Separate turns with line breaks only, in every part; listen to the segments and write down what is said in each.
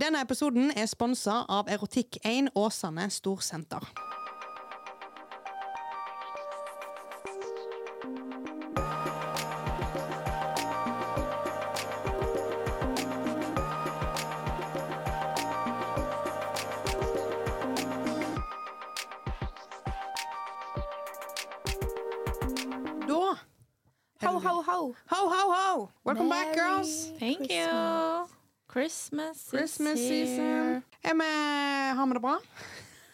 Denne episoden er sponsa av Erotikk1 Åsane Storsenter. Da
Ho, ho, ho.
Ho, ho, ho! Welcome back, girls!
Thank you. Christmas,
Christmas
is
season.
here.
Er vi, har vi det bra?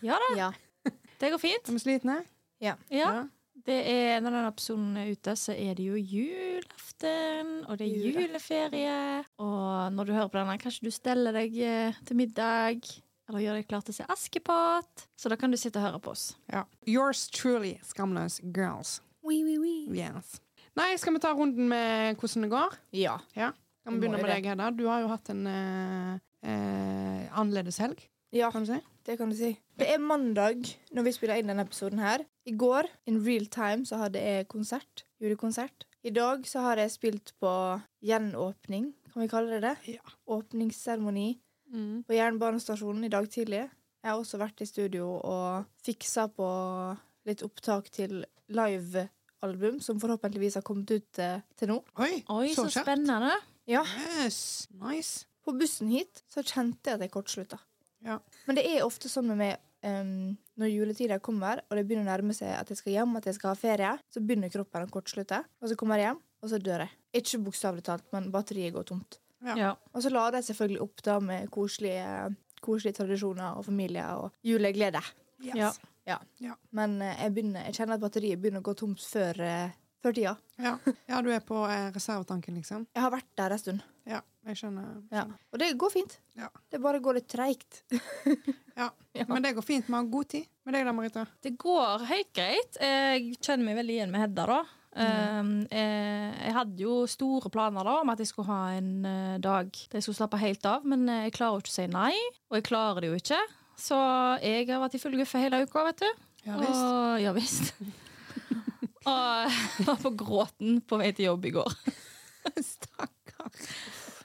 Ja da,
Ja.
det går fint.
Er vi slitne?
ja.
Ja.
Ja.
Det er, når denne episoden er ute, så er det jo julaften, og det er juleferie. Og når du hører på denne, kanskje du steller deg eh, til middag, eller gjør deg klar til å se Askepott. Så da kan du sitte og høre på oss.
Ja. Yours truly, Skamløs girls.
Oui, oui, oui.
Yes. Nei, skal vi ta runden med hvordan det går?
Ja.
Ja. Kan vi begynne med deg, Hedda? Du har jo hatt en eh, eh, annerledes helg,
ja,
kan si.
det kan du si. Det er mandag når vi spiller inn denne episoden her. I går, in real time, så hadde jeg konsert. Julekonsert. I dag så har jeg spilt på gjenåpning, kan vi kalle det det?
Ja.
Åpningsseremoni
Mm.
på jernbanestasjonen i dag tidlig. Jeg har også vært i studio og fiksa på litt opptak til livealbum, som forhåpentligvis har kommet ut eh, til nå.
Oi,
Oi, så,
så
spennende.
Ja,
Yes, nice.
På bussen hit så kjente jeg at jeg kortslutta.
Ja.
Men det er ofte sånn med meg um, når juletida kommer, og det begynner å nærme seg at jeg skal hjem, at jeg skal ha ferie, så begynner kroppen å kortslutte. Og så kommer jeg hjem, og så dør jeg. Ikke bokstavelig talt, men batteriet går tomt.
Ja.
Ja.
Og så lader jeg selvfølgelig opp da med koselige, koselige tradisjoner og familie og juleglede.
Yes.
Ja.
Ja.
Ja.
Men uh, jeg, begynner, jeg kjenner at batteriet begynner å gå tomt før, eh, før tida.
Ja. ja, du er på eh, reservetanken, liksom?
Jeg har vært der en stund.
Ja, jeg skjønner.
Ja. Og det går fint.
Ja.
Det bare går litt treigt.
Ja. Men det går fint. Vi har god tid med deg da, Marita.
Det går helt greit. Jeg kjenner meg veldig igjen med Hedda, da. Mm. jeg, jeg hadde jo store planer da om at jeg skulle ha en eh, dag der jeg skulle slappe helt av, men eh, jeg klarer jo ikke å si nei, og jeg klarer det jo ikke. Så jeg har vært i full guffe hele uka, vet du.
Ja visst.
Og, ja visst. og var på gråten på vei til jobb i går.
Stakkar.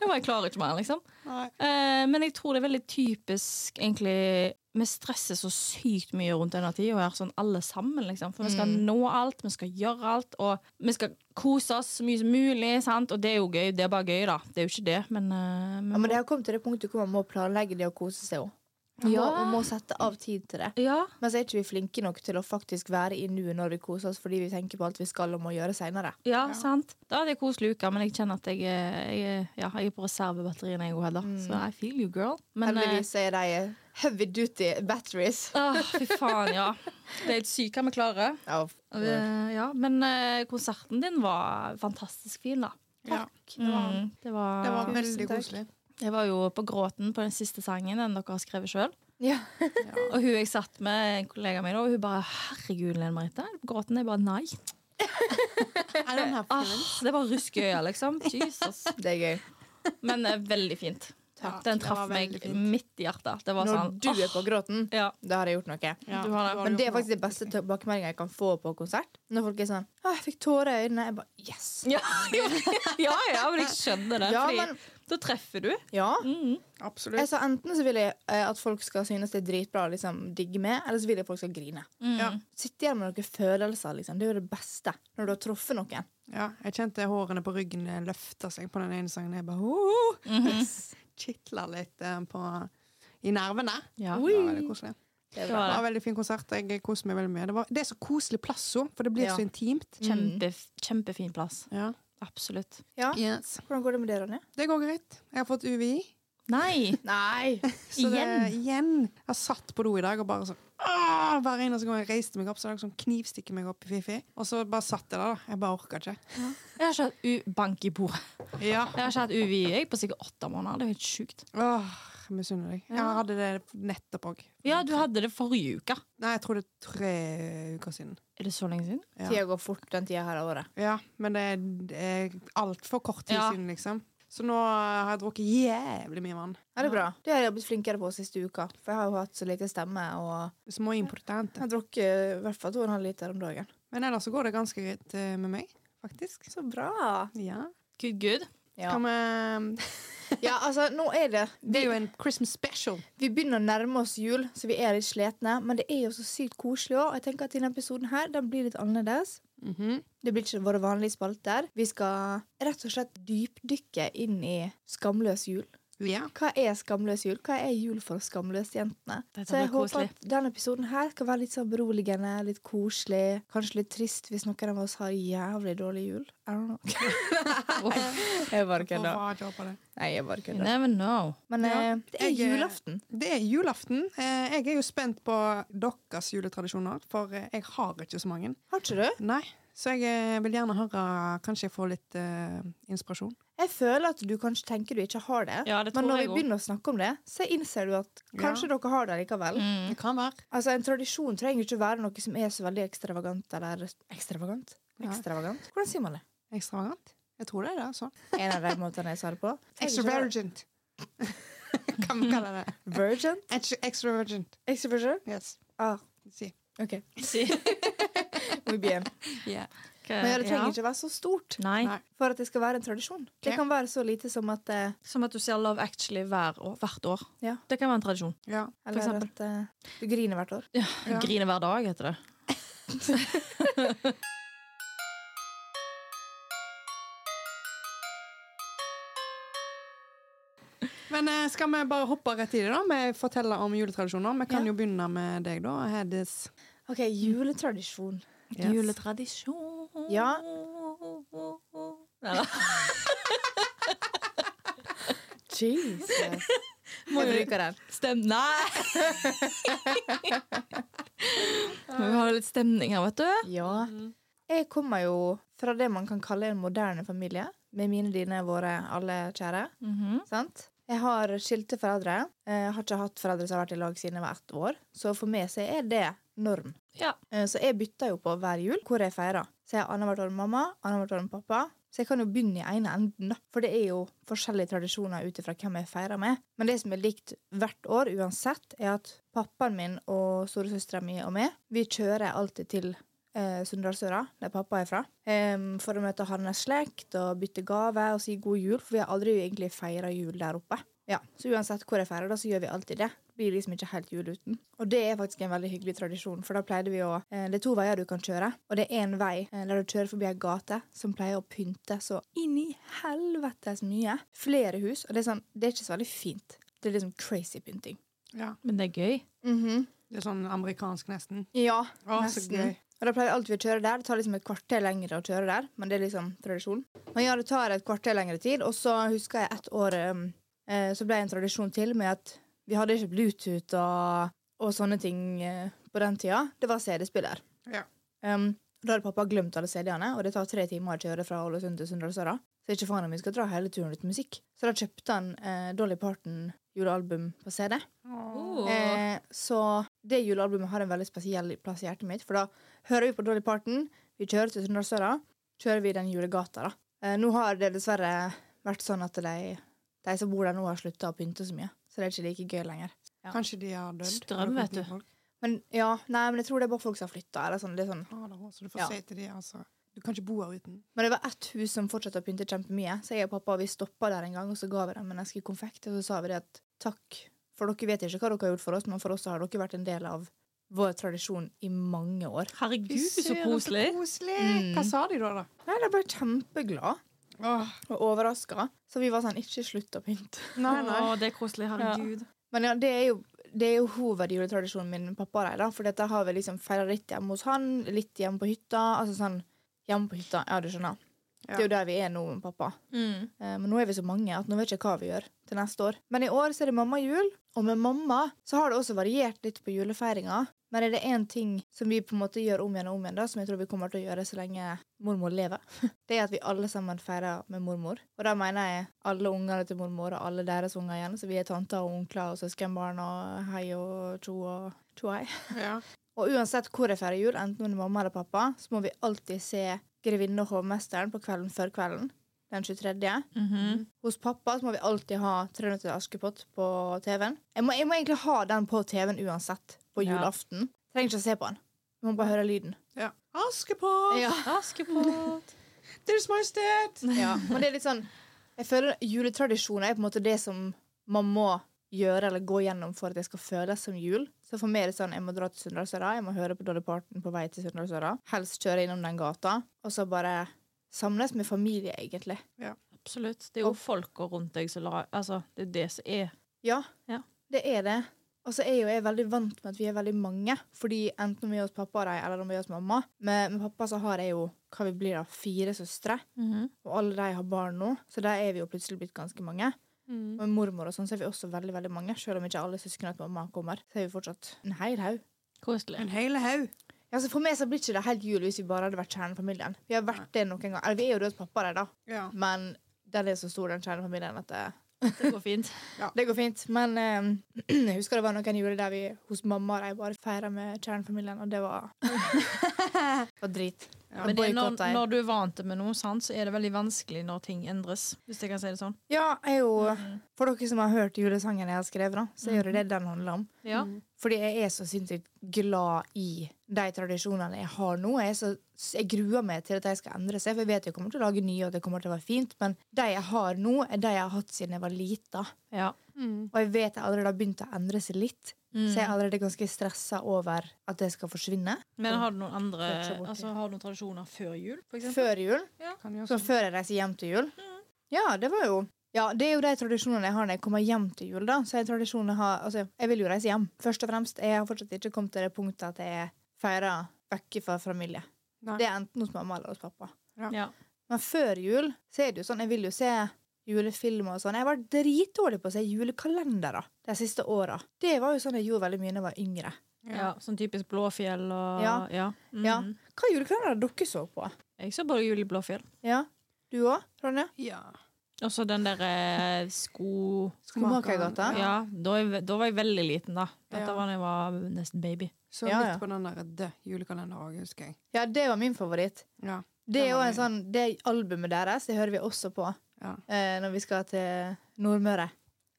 Jeg bare klarer ikke mer, liksom.
Nei.
Eh, men jeg tror det er veldig typisk egentlig Vi stresser så sykt mye rundt denne tida, og er sånn alle sammen, liksom. For vi skal nå alt, vi skal gjøre alt, og vi skal kose oss så mye som mulig. sant? Og det er jo gøy. Det er bare gøy, da. Det er jo ikke det, men, eh,
Ja, men det har kommet til det punktet hvor man må planlegge det å kose seg òg. Man,
Ja.
må- man må sette av tid til det.
ja,
Men så er ikke vi flinke nok til å faktisk være i nuet når vi koser oss, fordi vi tenker på alt vi skal og må gjøre seinere.
ja, sant. Da hadde jeg koselig uke, men jeg kjenner at jeg, er- jeg, er- ja, jeg er på reservebatteriene, jeg òg, Hedda. Så I feel you, girl. Men eh,
Heldigvis er de heavy duty batteries.
åh, fy faen, ja. Det er helt sykt hva vi klarer.
Ja,
Eh, ja, men eh, konserten din var fantastisk fin, da.
Ja.
det var
Mm, det var,
Det var veldig koselig.
Jeg var jo på gråten på den siste sangen den dere har skrevet sjøl.
ja.
Og hun jeg satt med, en kollega min, og hun bare 'Herregud, Lene Merete'. Gråten er bare nei. Ah, det var rusk i øya, liksom. Jesus.
Det er gøy.
Men eh, veldig fint.
Takk.
Den traff meg
fint.
midt i hjertet. Det var
Når
sånn
du er på gråten,
Ja.
da har jeg gjort noe.
Ja,
har
Men det er faktisk det beste tilbakemeldinga jeg kan få på konsert. Når folk er sånn 'Å, jeg fikk tårer i øynene.' Jeg bare Yes!
Ja, ja, ja, men jeg skjønner det.
Ja,
fordi
men-
da treffer du.
Ja. mm.
Absolutt.
Altså, Enten så vil jeg eh, at folk skal synes det er dritbra og liksom digge med, eller så vil jeg at folk skal grine.
Ja.
Sitte igjen med noen følelser. liksom Det er jo det beste når du har truffet noen.
ja, jeg kjente hårene på ryggen løfta seg på den ene sangen. Jeg bare oh,
-hmm.
Kitla litt eh, på, i nervene.
Ja.
Det var veldig koselig.
Det
var
Det var veldig fin konsert. Jeg koste meg veldig mye. Det, var, det er så koselig plass òg, for det blir
Ja.
så intimt.
Kjempe, Kjempefin plass.
Ja.
Absolutt.
Ja.
Yes.
Hvordan går det med det, Ronja?
Det går greit. Jeg har fått UVI.
Nei!
Nei!
Så det,
Igjen?
igjen. Jeg har satt på do i dag og bare sånn åh, Hver eneste gang jeg reiste meg opp, så var det sånn knivstikke meg opp i Fifi. Og så bare satt jeg der. da. Jeg bare orka ikke.
Jeg har ikke hatt U bank i bordet.
Ja.
Jeg har ikke hatt UVI jeg, på sikkert åtte måneder. Det er helt sjukt.
Åh, misunner deg. Jeg hadde det nettopp òg.
Ja, du hadde det forrige uke.
Nei, jeg tror det er tre uker siden.
Er det så lenge siden?
Ja.
Tida går fort den tida her av året.
Ja, men det er, det er altfor kort tid
Ja.
siden, liksom. Så nå har jeg drukket jævlig mye vann.
Ja, det er bra. Det har jeg blitt flinkere på siste uka. For jeg har jo hatt så lite stemme. Og
Små importante.
jeg har drukket i hvert fall 2,5 liter om dagen.
Men ellers så går det ganske greit eh, med meg, faktisk.
Så bra.
Ja.
Good, good.
Ja.
Kan vi
ja, altså, nå er det
Det er jo en Christmas special.
Vi begynner å nærme oss jul, så vi er litt slitne. Men det er jo så sykt koselig òg. Jeg tenker at denne episoden her, den blir litt annerledes.
Mhm.
Det blir ikke våre vanlige spalter. Vi skal rett og slett dypdykke inn i skamløs jul.
Ja.
Hva er skamløs jul? Hva er jul for skamløsjentene?
jentene?
Så jeg håper
koselig.
at denne episoden her skal være litt sånn beroligende, litt koselig. Kanskje litt trist hvis noen av oss har jævlig dårlig jul. I don't know. jeg bare kødder. Nei, jeg bare
You
kødder.
never know.
Men
Ja,
eh, det er
jeg,
julaften.
Det er julaften. Eh, Jeg er jo spent på deres juletradisjoner, for eh, jeg har ikke så mange.
Har ikke du?
Nei, så jeg eh, vil gjerne høre Kanskje jeg får litt uh, inspirasjon.
Jeg føler at du kanskje tenker du ikke har det.
Ja, det
Men når vi begynner å snakke om det, så innser du at kanskje dere har det likevel.
Mm.
Det kan være.
Altså, En tradisjon trenger ikke være noe som er så veldig ekstravagant eller Ekstravagant?
Ja.
Ekstravagant? Hvordan sier man det?
Ekstravagant. Jeg tror det er det, altså.
En av de måtene jeg sa det på.
Extravergent. kan man kalle det.
Virgent?
Extravergent. Extravagant.
Extravagant?
Yes.
Ah,
Si.
OK.
Si.
Muy bien.
Yeah.
Men ja, det trenger
Ja.
ikke være så stort
Nei.
For at det skal være en tradisjon. Det kan være så lite som at uh,
Som at du ser Love Actually hver år, hvert år.
Ja.
Det kan være en tradisjon.
Ja.
Eller at uh, du griner hvert år.
Ja.
Ja.
Grine hver dag, heter det.
Men eh, skal vi bare hoppe rett i det, da? Med å fortelle om juletradisjoner. Vi kan
Ja.
jo begynne med deg, da. Hedis.
OK, juletradisjon.
Yes.
Juletradisjon
Ja.
Nei da.
Jesus.
Må
Jeg
jo
bruker den.
Stem... Nei! Må vi ha litt stemning her, vet du.
Ja. Jeg kommer jo fra det man kan kalle en moderne familie. Med mine, dine, våre, alle kjære.
Mhm.
Sant? Jeg har skilte foreldre. Jeg har ikke hatt foreldre som har vært i lag siden jeg var ett år. Så for meg så er det norm.
Ja.
Eh, Så jeg bytter jo på hver jul hvor jeg feirer. Så jeg har annethvert år med mamma, annethvert år med pappa. Så jeg kan jo begynne i ene enden. For det er jo forskjellige tradisjoner ut ifra hvem jeg feirer med. Men det som er likt hvert år uansett, er at pappaen min og storesøstera mi og meg, vi kjører alltid til eh, Sunndalsøra, der pappa er fra, eh, for å møte hans slekt og bytte gave og si god jul, for vi har aldri egentlig feira jul der oppe. Ja, Så uansett hvor jeg feirer, da, så gjør vi alltid det. Blir liksom ikke helt jul uten. Og det er faktisk en veldig hyggelig tradisjon, for da pleide vi å eh, Det er to veier du kan kjøre, og det er én vei eh, der du kjører forbi ei gate som pleier å pynte så inn i helvetes mye. Flere hus, og det er sånn Det er ikke så veldig fint. Det er liksom crazy pynting.
Ja.
Men det er gøy.
Mhm.
Det er sånn amerikansk, nesten.
Ja,
Å, så
nesten.
gøy.
Og da pleier vi alltid å kjøre der. Det tar liksom et kvarter lengre å kjøre der, men det er liksom tradisjon. Men ja, det tar et kvarter lengre tid, og så husker jeg et år um, eh, så ble det en tradisjon til med at vi hadde ikke Bluetooth og, og sånne ting eh, på den tida. Det var CD-spiller.
Ja.
Um, da hadde pappa glemt alle CD-ene, og det tar tre timer å kjøre fra Ålesund til Sunndalsøra. Så ikke faen om vi skal dra hele turen uten musikk. Så da kjøpte han eh, Dolly Parton julealbum på CD.
Oh.
Eh, så det julealbumet har en veldig spesiell plass i hjertet mitt. For da hører vi på Dolly Parton, vi kjører til Sunndalsøra, kjører vi den julegata. da. Eh, nå har det dessverre vært sånn at de, de som bor der nå, har slutta å pynte så mye. Så det er ikke like gøy lenger. Ja.
Kanskje de har dødd.
Strøm, vet du.
Men ja, nei, men jeg tror det er bare folk som har flytta. Sånn, sånn.
Ah, så du får
Ja.
si til de, altså. Du kan ikke bo her uten.
Men det var ett hus som fortsatte å pynte kjempemye, så jeg og pappa vi stoppa der en gang, og så ga vi dem en eske konfekt, og så sa vi det at takk, for dere vet ikke hva dere har gjort for oss, men for oss har dere vært en del av vår tradisjon i mange år.
Herregud, så koselig!
Så koselig.
Mm.
Hva sa de da, da?
Nei, de ble kjempeglade.
Åh,
og overraska. Så vi var sånn ikke slutt å pynte.
nei, nei.
Å, det er koselig. Herregud.
Men ja, det er jo, det er jo hovedjuletradisjonen min pappa. og de, Da, for dette har vi liksom feira litt hjemme hos han, litt hjemme på hytta. Altså sånn hjemme på hytta, ja, du skjønner. Det er jo der vi er nå med pappa.
Mm.
Eh, Men nå er vi så mange at nå vet jeg ikke hva vi gjør til neste år. Men i år så er det mammajul, og med mamma så har det også variert litt på julefeiringa. Men er det én ting som vi på en måte gjør om igjen og om igjen, da, som jeg tror vi kommer til å gjøre så lenge mormor lever, det er at vi alle sammen feirer med mormor. Og da mener jeg alle ungene til mormor og alle deres unger igjen. Så vi er tanter og onkler og søskenbarn og hei og tjo og tjo hei.
Ja.
Og uansett hvor jeg feirer jul, enten med mamma eller pappa, så må vi alltid se Grevinne og hovmesteren på kvelden før kvelden. Den 23.
Mhm.
Hos pappa så må vi alltid ha 300 til Askepott på TV-en. Jeg jeg må egentlig ha den på TV-en uansett på
Ja.
julaften. Trenger ikke å se på den. Jeg må bare høre lyden.
ja. Askepott!
Ja.
Askepott.
Deres Majestet!
ja. Men det er litt sånn Jeg føler juletradisjoner er på en måte det som man må gjøre eller gå gjennom for at det skal føles som jul. Så for meg er det sånn, jeg må dra til Sunndalsøra, jeg må høre på Dolly Parton på vei til Sunndalsøra. Helst kjøre innom den gata, og så bare samles med familie, egentlig.
Absolutt. Det er jo folka rundt deg som la Altså, det er det som er
Ja,
Ja.
det er det. Og så er jo jeg veldig vant med at vi er veldig mange. Fordi enten om vi er hos pappa og de, eller om vi er hos mamma. Med, med pappa så har jeg jo hva vi blir da, fire søstre. Og alle de har barn nå, så der er vi jo plutselig blitt ganske mange.
Mm.
Og med mormor og sånn så er vi også veldig veldig mange. Selv om ikke alle søsknene til mamma kommer, så er vi fortsatt en hel haug.
En hel haug.
Ja, så for meg så blir ikke det helt jul hvis vi bare hadde vært kjernefamilien. Vi har vært det noen gang. Eller vi er jo døde hos pappa, de, da.
Ja.
Men den er så stor, den kjernefamilien, at det,
Det går fint.
det går fint. Men um, jeg husker det var noen juler der vi hos mamma og de bare feira med kjernefamilien, og det var Det var drit.
Ja.
Men det er når, når du er vant med noe, sant, så er det veldig vanskelig når ting endres. Hvis jeg kan si det sånn.
Ja, jeg er jo For dere som har hørt julesangen jeg har skrevet, da, så er det det den handler om.
Ja.
Mm.
Fordi jeg er så sinnssykt glad i de tradisjonene jeg har nå. Jeg, er så, jeg gruer meg til at de skal endre seg, for jeg vet jeg kommer til å lage nye, og det kommer til å være fint. Men de jeg har nå, er de jeg har hatt siden jeg var lita.
ja.
Mm.
Og jeg vet jeg allerede har begynt å endre seg litt.
Mm.
Så jeg er allerede ganske stressa over at det skal forsvinne.
Men har du noen andre Altså, har du noen tradisjoner før jul, for eksempel?
Før jul,
Ja.
så før jeg reiser hjem til jul. Ja, det var jo ja, Det er jo de tradisjonene jeg har når jeg kommer hjem til jul. da Så er jeg har Altså, jeg vil jo reise hjem, først og fremst. Jeg har fortsatt ikke kommet til det punktet at jeg feirer vekke fra familie.
Nei.
Det er enten hos mamma eller hos pappa.
Ja.
Men før jul så er det jo sånn Jeg vil jo se julefilmer og sånn. Jeg var dritdårlig på å se julekalendere de siste åra. Det var jo sånn jeg gjorde veldig mye da jeg var yngre.
ja. Sånn typisk Blåfjell og
Ja.
ja. Mm.
Ja. Hva julekalender dere så på?
Jeg så bare Jul i Blåfjell.
Ja, Du òg, Ronja?
Ja.
Og så den der eh, sko...
Skomakergata?
Ja, da, da var jeg veldig liten, da. Dette
Ja.
var da jeg var nesten baby.
Så
Ja,
litt
ja.
på den der The julekalender òg, husker jeg.
Ja, det var min favoritt.
Ja.
Det jo
var
en sånn, det albumet deres det hører vi også på
ja.
eh, når vi skal til Nordmøre.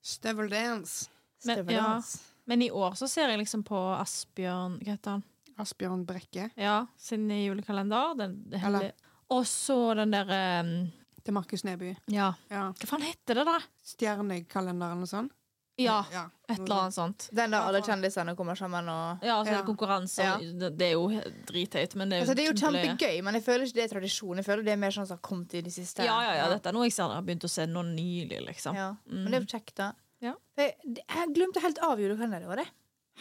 Støveldance.
Men-. Men i år så ser jeg liksom på Asbjørn Hva heter han?
Asbjørn Brekke.
Ja, sin julekalender. Den, det
Eller-
Og så den derre um,
Til Markus Neby.
Ja,
Ja.
hva faen heter det, da?
Stjernekalenderen og sånn.
Ja,
ja.
et eller annet sånt.
Den der alle kjendisene kommer sammen og
Ja, så er
Ja.
det konkurranse.
Ja.
Det, det er jo dritteit, men det er jo
altså, Det er jo kjempegøy, men jeg føler ikke det er tradisjon. Jeg føler det er mer sånn som har kommet i de siste
Ja, ja, ja, dette er noe jeg ser dere har begynt å se nå nylig, liksom.
Ja.
Mm.
Men det er jo kjekt, da.
Ja.
Jeg, jeg glemte helt av julekalender i år, jeg.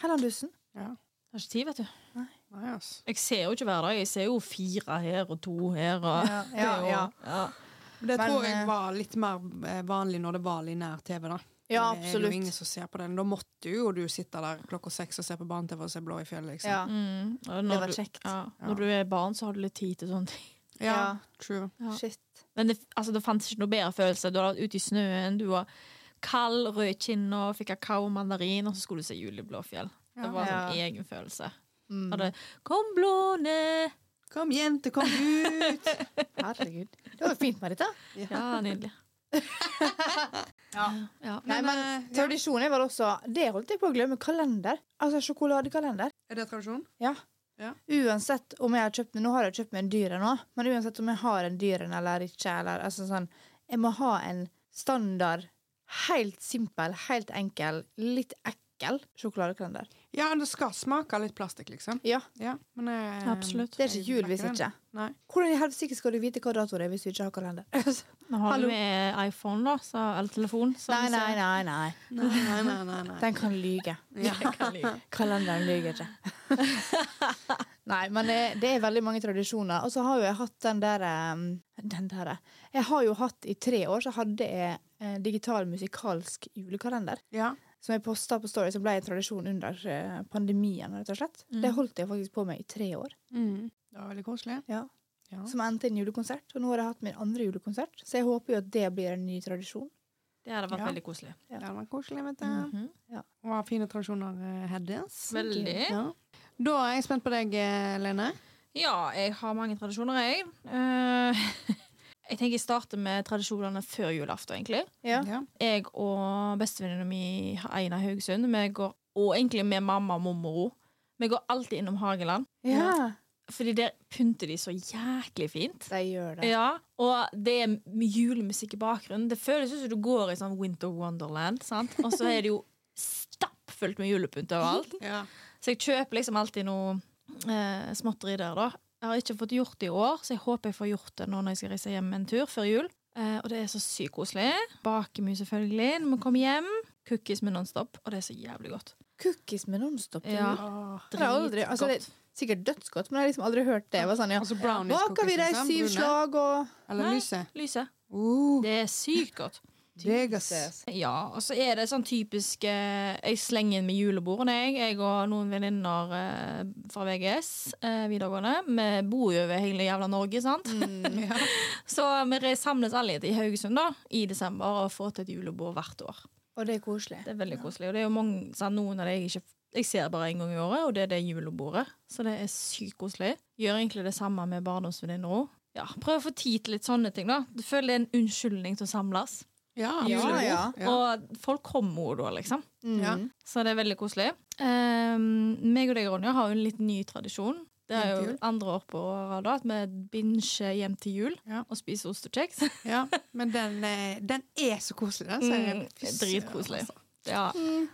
Hellandussen.
Ja.
Det har ikke tid, vet du.
Nei, ass.
Jeg ser jo ikke hver dag. Jeg ser jo fire her og to her. Og,
Ja,
det
ja, ja.
Det
Men,
tror
eh,
jeg var litt mer eh, vanlig når det var linær-TV, da.
Ja, absolutt.
Det er jo ingen som ser på den. Da måtte jo du sitte der klokka seks og se på barne-TV og se Blå i fjellet, liksom.
Ja.
Mm.
Det var kjekt.
ja, når du er barn, så har du litt tid til sånne ting.
Ja,
Ja.
true.
Ja.
Shit.
Men det, altså, det fantes ikke noe bedre følelse. Du hadde vært ute i snøen, du var kald, rød i kinna, fikk kakao og mandarin, og så skulle du se Jul i Blåfjell. Det var
en
sånn egen følelse.
Mm.
Og det, Kom, blåne!
Kom, jente, kom ut!
Herregud. Det var fint, Marita.
Ja, nydelig.
Ja.
Ja.
Nei, men
eh, ja.
tradisjon er også Det holdt jeg på å glemme. Kalender. Altså sjokoladekalender.
Er det tradisjon?
Ja.
Ja.
Uansett om jeg har kjøpt Nå har jeg kjøpt meg en dyr en nå, men uansett om jeg har en dyr en eller ikke, eller altså sånn Jeg må ha en standard, helt simpel, helt enkel, litt ekkel sjokoladekalender.
Ja, det skal smake litt plastikk, liksom.
Ja.
Ja, men eh,
Absolutt.
Det er ikke jul hvis ikke.
Nei.
Hvordan i helsike skal du vite hva dato det er hvis du ikke har kalender?
Nå har
Hallo.
du med iPhone, da, så, eller telefon. så
nei, nei, nei, nei.
Nei, nei, nei.
Den kan lyge.
Ja.
Kan.
Kalenderen lyger ikke. Nei, men det, det er veldig mange tradisjoner. Og så har jo jeg hatt den der Den der Jeg har jo hatt i tre år, så hadde jeg eh, digital musikalsk julekalender.
Ja.
Som jeg posta på Story, som ble en tradisjon under eh, pandemien. rett og slett.
Mm.
Det holdt jeg faktisk på med i tre år.
Mm. Det var veldig koselig.
Ja.
Ja.
Som endte i en julekonsert. Og nå har jeg hatt min andre julekonsert, så jeg håper jo at det blir en ny tradisjon.
Det hadde vært
Ja.
veldig koselig.
Ja.
Det vært koselig, vet du.
Mhm.
Og fine tradisjoner, eh, Heddes.
Veldig.
Ja. Da er jeg spent på deg, eh, Lene.
Ja, jeg har mange tradisjoner, jeg. Eh, jeg tenker jeg starter med tradisjonene før julaften, egentlig.
Ja.
Ja.
Jeg og bestevenninna mi Aina Haugesund, vi går, og egentlig med mamma og mormor òg, vi går alltid innom Hageland.
Ja.
Fordi der pynter de så jæklig fint.
De gjør det.
Ja, og det er julemusikk i bakgrunnen. Det føles som du går i sånn Winter Wonderland. Sant? Og så er det jo stappfullt med julepynt overalt.
Ja.
Så jeg kjøper liksom alltid noe eh, småtteri der, da. Jeg har ikke fått gjort det i år, så jeg håper jeg får gjort det nå når jeg skal reise hjem en tur før jul. Eh, og det er så sykt koselig. Bakemye, selvfølgelig, når vi kommer hjem. Cookies med Nonstop, og det er så jævlig godt.
Cookies med Nonstop.
Ja.
Dritgodt. Altså, det er sikkert dødsgodt, men jeg har liksom aldri hørt det. Var sånn, ja.
Altså brownies
Baker vi
deg
syv slag og
Eller lyse.
Lyse.
Uh,
Det er sykt godt.
Vegas.
Ja, og så er det sånn typisk eh, Jeg slenger inn med julebord, jeg. Jeg og noen venninner eh, fra VGS eh, videregående. Vi bor jo over hele jævla Norge, sant?
Ja.
Så vi samles alle i Haugesund da, i desember og får til et julebord hvert år.
Og det er koselig.
Det er veldig koselig. Og det er jo mange, sånn, noen av det jeg ikke jeg ser bare en gang i året, og det er det julebordet. Så det er sykt koselig. Gjør egentlig det samme med barndomsvenninner òg. Ja, prøv å få tid til litt sånne ting, da. Du føler det er en unnskyldning til å samles.
Ja,
Ja, ja.
Ja.
Og folk kommer jo da, liksom.
Mm.
Ja.
Så det er veldig koselig. Um, meg og deg, Ronja, har jo en litt ny tradisjon. Det er jo andre år på rad at vi binger hjem til jul
Ja.
og spiser ostekjeks.
Ja, men den, er- den er så koselig, den. sier.
Mm, dritkoselig.
altså.
Ja.
Mm.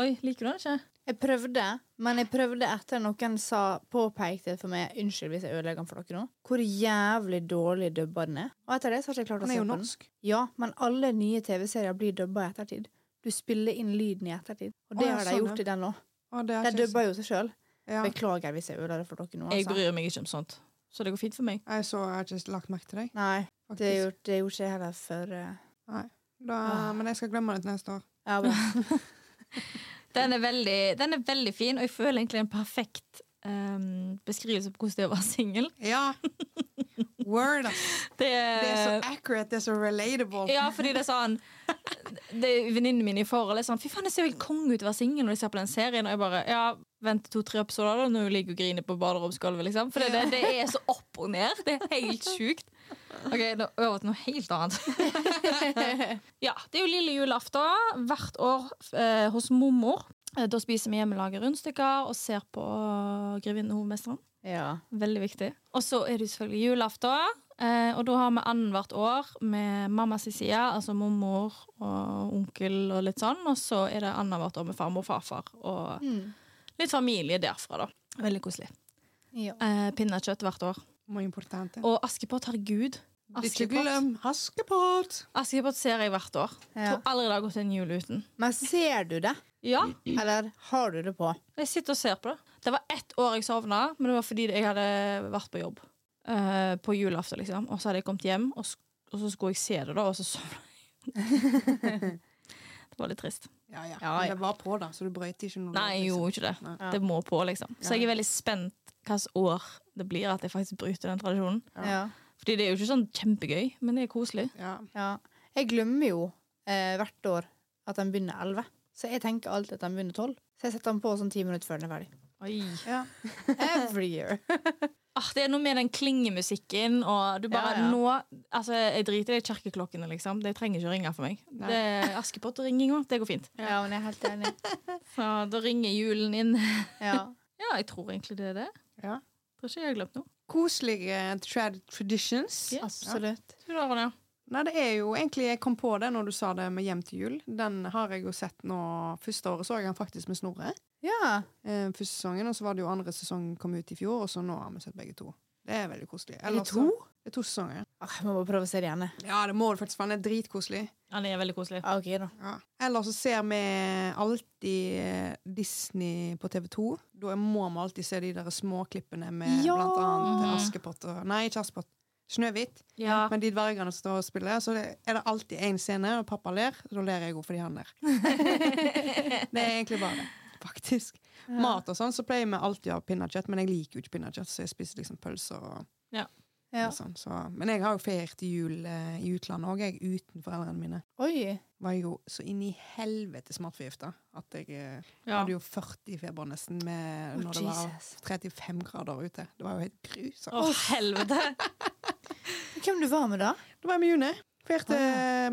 Oi, liker du den ikke?
Jeg prøvde, men jeg prøvde etter noen sa, påpekte for meg Unnskyld hvis jeg ødelegger den for dere nå. Hvor jævlig dårlig dubba den er. Og etter det så har ikke jeg klart å se
er jo
på den.
norsk.
Ja, men alle nye TV-serier blir dubba i ettertid. Du spiller inn lyden i ettertid. Og det
Å,
har de
sånn,
gjort i den nå.
Å, det er
De
ikke
dubber jo seg sjøl.
Ja.
Beklager hvis jeg ødelegger det for dere nå.
Jeg
Altså.
bryr meg ikke om sånt. Så det går fint for meg.
Jeg så, jeg har ikke lagt merke til deg.
Nei,
Faktisk.
det gjorde, det gjorde ikke jeg heller før. eh,
Da,
Ah.
Men jeg skal glemme det til neste år.
Ja, bra.
Den er veldig, den er veldig fin, og jeg føler egentlig en perfekt um, beskrivelse på hvordan det er å være singel.
Ja. Word, ass.
Det,
Det er så accurate, det er så relatable.
Ja, fordi det er sånn det Venninnene mine i forhold er sånn Fy faen, det ser jo helt konge ut å være singel når de ser på den serien. Og jeg bare Ja, vent to-tre episoder, da, når hun ligger og griner på baderomsgulvet, liksom. For det, det, det er så opp og ned. Det er helt sjukt. OK, nå over til noe helt annet. ja, det er jo lille julaften hvert år eh, hos mormor. Eh, Da spiser vi hjemmelaget rundstykker og ser på Grevinnen og hovmesteren.
ja.
Veldig viktig. Og så er det selvfølgelig julaften. Eh, og da har vi annethvert år med mammas side, altså mormor og onkel og litt sånn. Og så er det annethvert år med farmor og farfar og
Mm.
litt familie derfra, da. Veldig koselig.
ja.
Eh, pinnekjøtt hvert år. Og Askepott, herregud.
Ikke
Askepott.
glem Askepott!
Askepott ser jeg hvert år.
Ja.
Tror aldri det har gått en jul uten.
Men ser du det?
Ja,
Eller har du det på?
jeg sitter og ser på det. Det var ett år jeg sovna, men det var fordi jeg hadde vært på jobb. Uh, på julaften, liksom. Og så hadde jeg kommet hjem, og, sk- og så skulle jeg se det, da, og så sovna jeg. det var litt trist.
Ja, ja.
Ja,
Men
ja.
Det var på, da, så du brøyt ikke noe.
Nei, jeg gjorde ikke det.
Nei.
Det må på, liksom. Så jeg er veldig spent hvilket år det blir at jeg faktisk bryter den tradisjonen.
Ja.
Fordi det er jo ikke sånn kjempegøy, men det er koselig.
Ja.
ja. Jeg glemmer jo eh, hvert år at den begynner 11. Så jeg tenker alltid at den begynner 12. Så jeg setter den på sånn ti minutter før den er ferdig.
Oi.
Ja.
Every year.
Ah, det er noe med den klingemusikken og du bare
Ja, ja.
nå Altså, jeg driter i de kirkeklokkene, liksom. De trenger ikke å ringe for meg.
Nei.
Det er Askepott-ringing òg. Det går fint.
Ja, men jeg er helt enig.
Så da ringer julen inn.
Ja.
Ja, jeg tror egentlig det er det.
Ja.
Tror ikke jeg har glemt noe.
Koselige trad traditions.
Yes.
Absolutt.
Ja. Det?
Nei, det er jo egentlig Jeg kom på det når du sa det med Hjem til jul. Den har jeg jo sett nå Første året så jeg den faktisk med Snorre.
Ja.
Eh, første sesongen, og så var det jo andre sesong kom ut i fjor, og så nå har vi sett begge to. Det er veldig koselig. Eller
to?
Det er to sesonger.
Ah, jeg må bare prøve å se det igjen.
Ja, det må du faktisk, for den er dritkoselig.
Ja, det er veldig koselig.
Ah, OK, da.
Ja. Eller så ser vi alltid eh, Disney på TV 2. Da må vi alltid se de der småklippene med
Ja!
blant annet. Askepott og Nei, ikke Askepott. Snøhvit.
Ja.
Men de dvergene som står og spiller, så det, er det alltid én scene, og pappa ler. Da ler jeg òg fordi han ler. det er egentlig bare det. Faktisk. Mat og sånn, så pleier vi alltid å ha pinnekjøtt, men jeg liker jo ikke pinnekjøtt, så jeg spiser liksom pølser og,
Ja.
og sånn. Så. Men jeg har jo feiret jul eh, i utlandet òg, jeg, uten foreldrene mine.
Oi.
Var jo så inn i helvete smartforgifta at jeg eh,
Ja.
hadde jo 40 i feber nesten med,
oh,
når det var 35 grader ute. Det var jo helt grusomt.
Å, helvete!
Hvem du var med, da?
Det var jeg med June. Feirte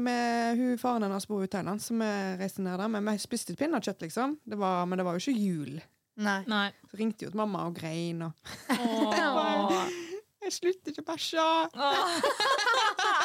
med hun faren hennes bor i Thailand, så vi reiste ned der. Men vi spiste pinnekjøtt, liksom. Det var, men det var jo ikke jul
Nei.
Nei.
Så ringte jo til mamma og grein. Og
Åh.
jeg slutter ikke å bæsje!
Åh.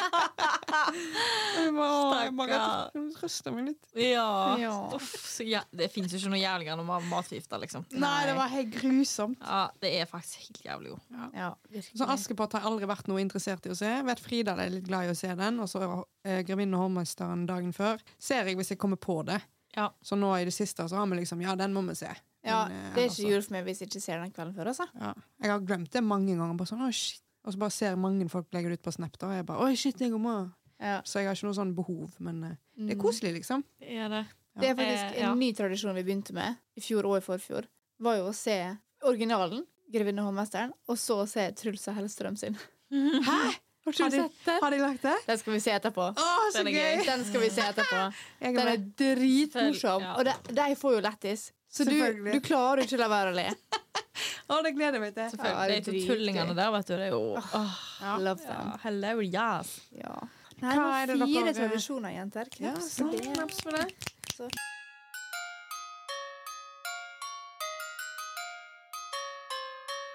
Jeg bare, meg litt.
Ja.
Ja.
Uff, så ja. Det fins jo ikke noe jævligere når å være matforgifta, liksom.
Nei, det var helt grusomt.
Ja, det er faktisk helt jævlig, god.
Ja, Ja,
Så Askepott har aldri vært noe interessert i å se. Vet Frida er litt glad i å se den. Og så eh, 'Grevinnen og hovmesteren' dagen før. Ser jeg hvis jeg kommer på det.
Ja.
Så nå i det siste så har vi liksom Ja, den må vi se.
Ja,
Men, eh,
det er
ikke
ikke jul for meg hvis jeg ikke ser den kvelden før. altså.
Ja. Jeg har glemt det mange ganger. Bare sånn, «Å, shit. Og så bare ser mange folk legge det ut på Snap. Da, og jeg bare Oi, shit, jeg må.
Ja.
Så jeg har ikke noe sånn behov. Men eh, det er
Mm.
koselig, liksom.
Det er det.
Det er faktisk
Eh,
en ny tradisjon vi begynte med i fjor og i forfjor. Var jo å se originalen, 'Grevinne og hovmesteren', og så se Truls og Hellstrøm sin.
Hæ? Har,
Har
du
du
sett det? Har de lagt det?
Den skal vi se etterpå.
Å, så
Den er
gøy!
Den skal vi se etterpå.
Jeg
Den
er
dritmorsom.
Ja.
Og de, de får jo lættis. Så du, du klarer ikke å la være å le.
Å, det gleder jeg meg til.
Ja, det er
de to tullingene der, vet du. Det er jo oh,
Ja.
Love
ja,
them.
Hello, yes.
Ja. Nei,
Hva er
det dere fire tradisjoner, jenter.
Ja,
Knaps Ja,
sånn, knaps for det.
Så.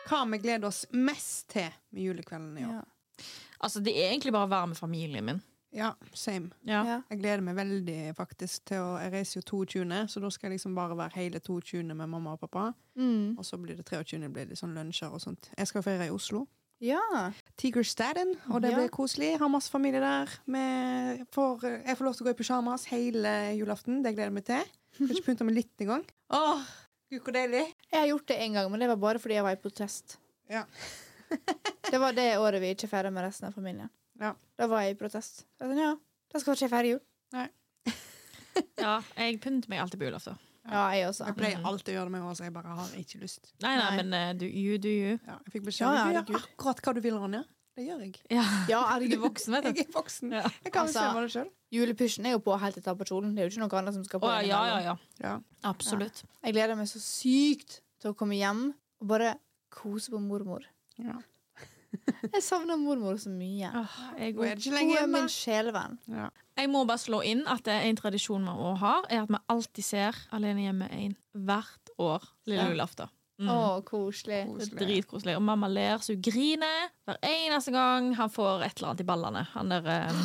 Hva vi gleder oss mest til med julekvelden i år.
Ja.
Altså, det er egentlig bare å være med familien min.
Ja, same.
Ja.
Ja.
Jeg gleder meg veldig faktisk til å Jeg reiser jo 22., så da skal jeg liksom bare være hele 22. med mamma og pappa.
Mm.
Og så blir det 23. blir det sånn lunsjer og sånt. Jeg skal feire i Oslo.
ja.
Tiger Staden, og det
Ja.
blir koselig. Har masse familie der. Vi får, jeg får lov til å gå i pysjamas hele julaften. Det gleder jeg meg til. Får ikke pynta meg litt engang. Åh, gud, hvor deilig.
Jeg har gjort det en gang, men det var bare fordi jeg var i protest.
Ja.
det var det året vi ikke feira med resten av familien.
Ja.
Da var jeg i protest. Jeg sa, ja, da skal ikke jeg feire jul.
ja. Jeg pynter meg alltid på julaften.
Ja, jeg også.
Jeg pleier alltid å gjøre det med henne, så jeg bare har ikke lyst.
Nei, nei,
Nei.
men uh, du, you do you.
Ja, jeg fikk beskjed om
ja,
du gjør akkurat hva du vil, Ronja. Det gjør jeg.
Ja.
Ja,
Du er
herregud.
voksen, vet du.
Jeg er voksen.
Ja.
Jeg kan
Altså,
bestemme det sjøl.
Julepysjen er jo på helt til ta på kjolen. Det er jo ikke noe annet som skal på.
Å, ja, ja, ja.
Ja.
Absolutt.
Jeg gleder meg så sykt til å komme hjem og bare kose på mormor.
Ja.
Jeg savner mormor så mye.
Oh, jeg,
Hun er
er min sjelevenn.
Ja.
jeg må bare slå inn at det er en tradisjon vi også har, er at vi alltid ser Alene hjemme 1 hvert år lille
Ja.
julaften. Mm.
Å, koselig.
Det dritkoselig. Og mamma ler så hun griner hver eneste gang han får et eller annet i ballene. Han der um...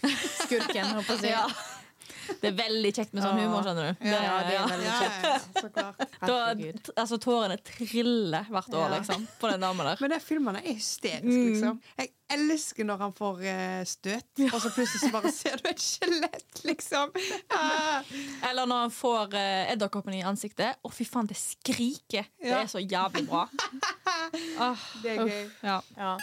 Skurken, holdt jeg å si.
Ja. Det er veldig kjekt med sånn humor, skjønner du.
Ja, det er veldig
Ja,
kjekt.
ja, ja, så klart.
Da, altså, tårene triller hvert år,
Ja.
liksom, på den damen der.
Men de filmene er hysteriske,
Mm.
liksom. Jeg elsker når han får eh, støt, og så plutselig så bare ser du et skjelett, liksom. Ja.
Eller når han får uh, edderkoppen i ansiktet. Å, fy faen, det skriker! Det er så jævlig bra. Ah,
Det er gøy.
ja.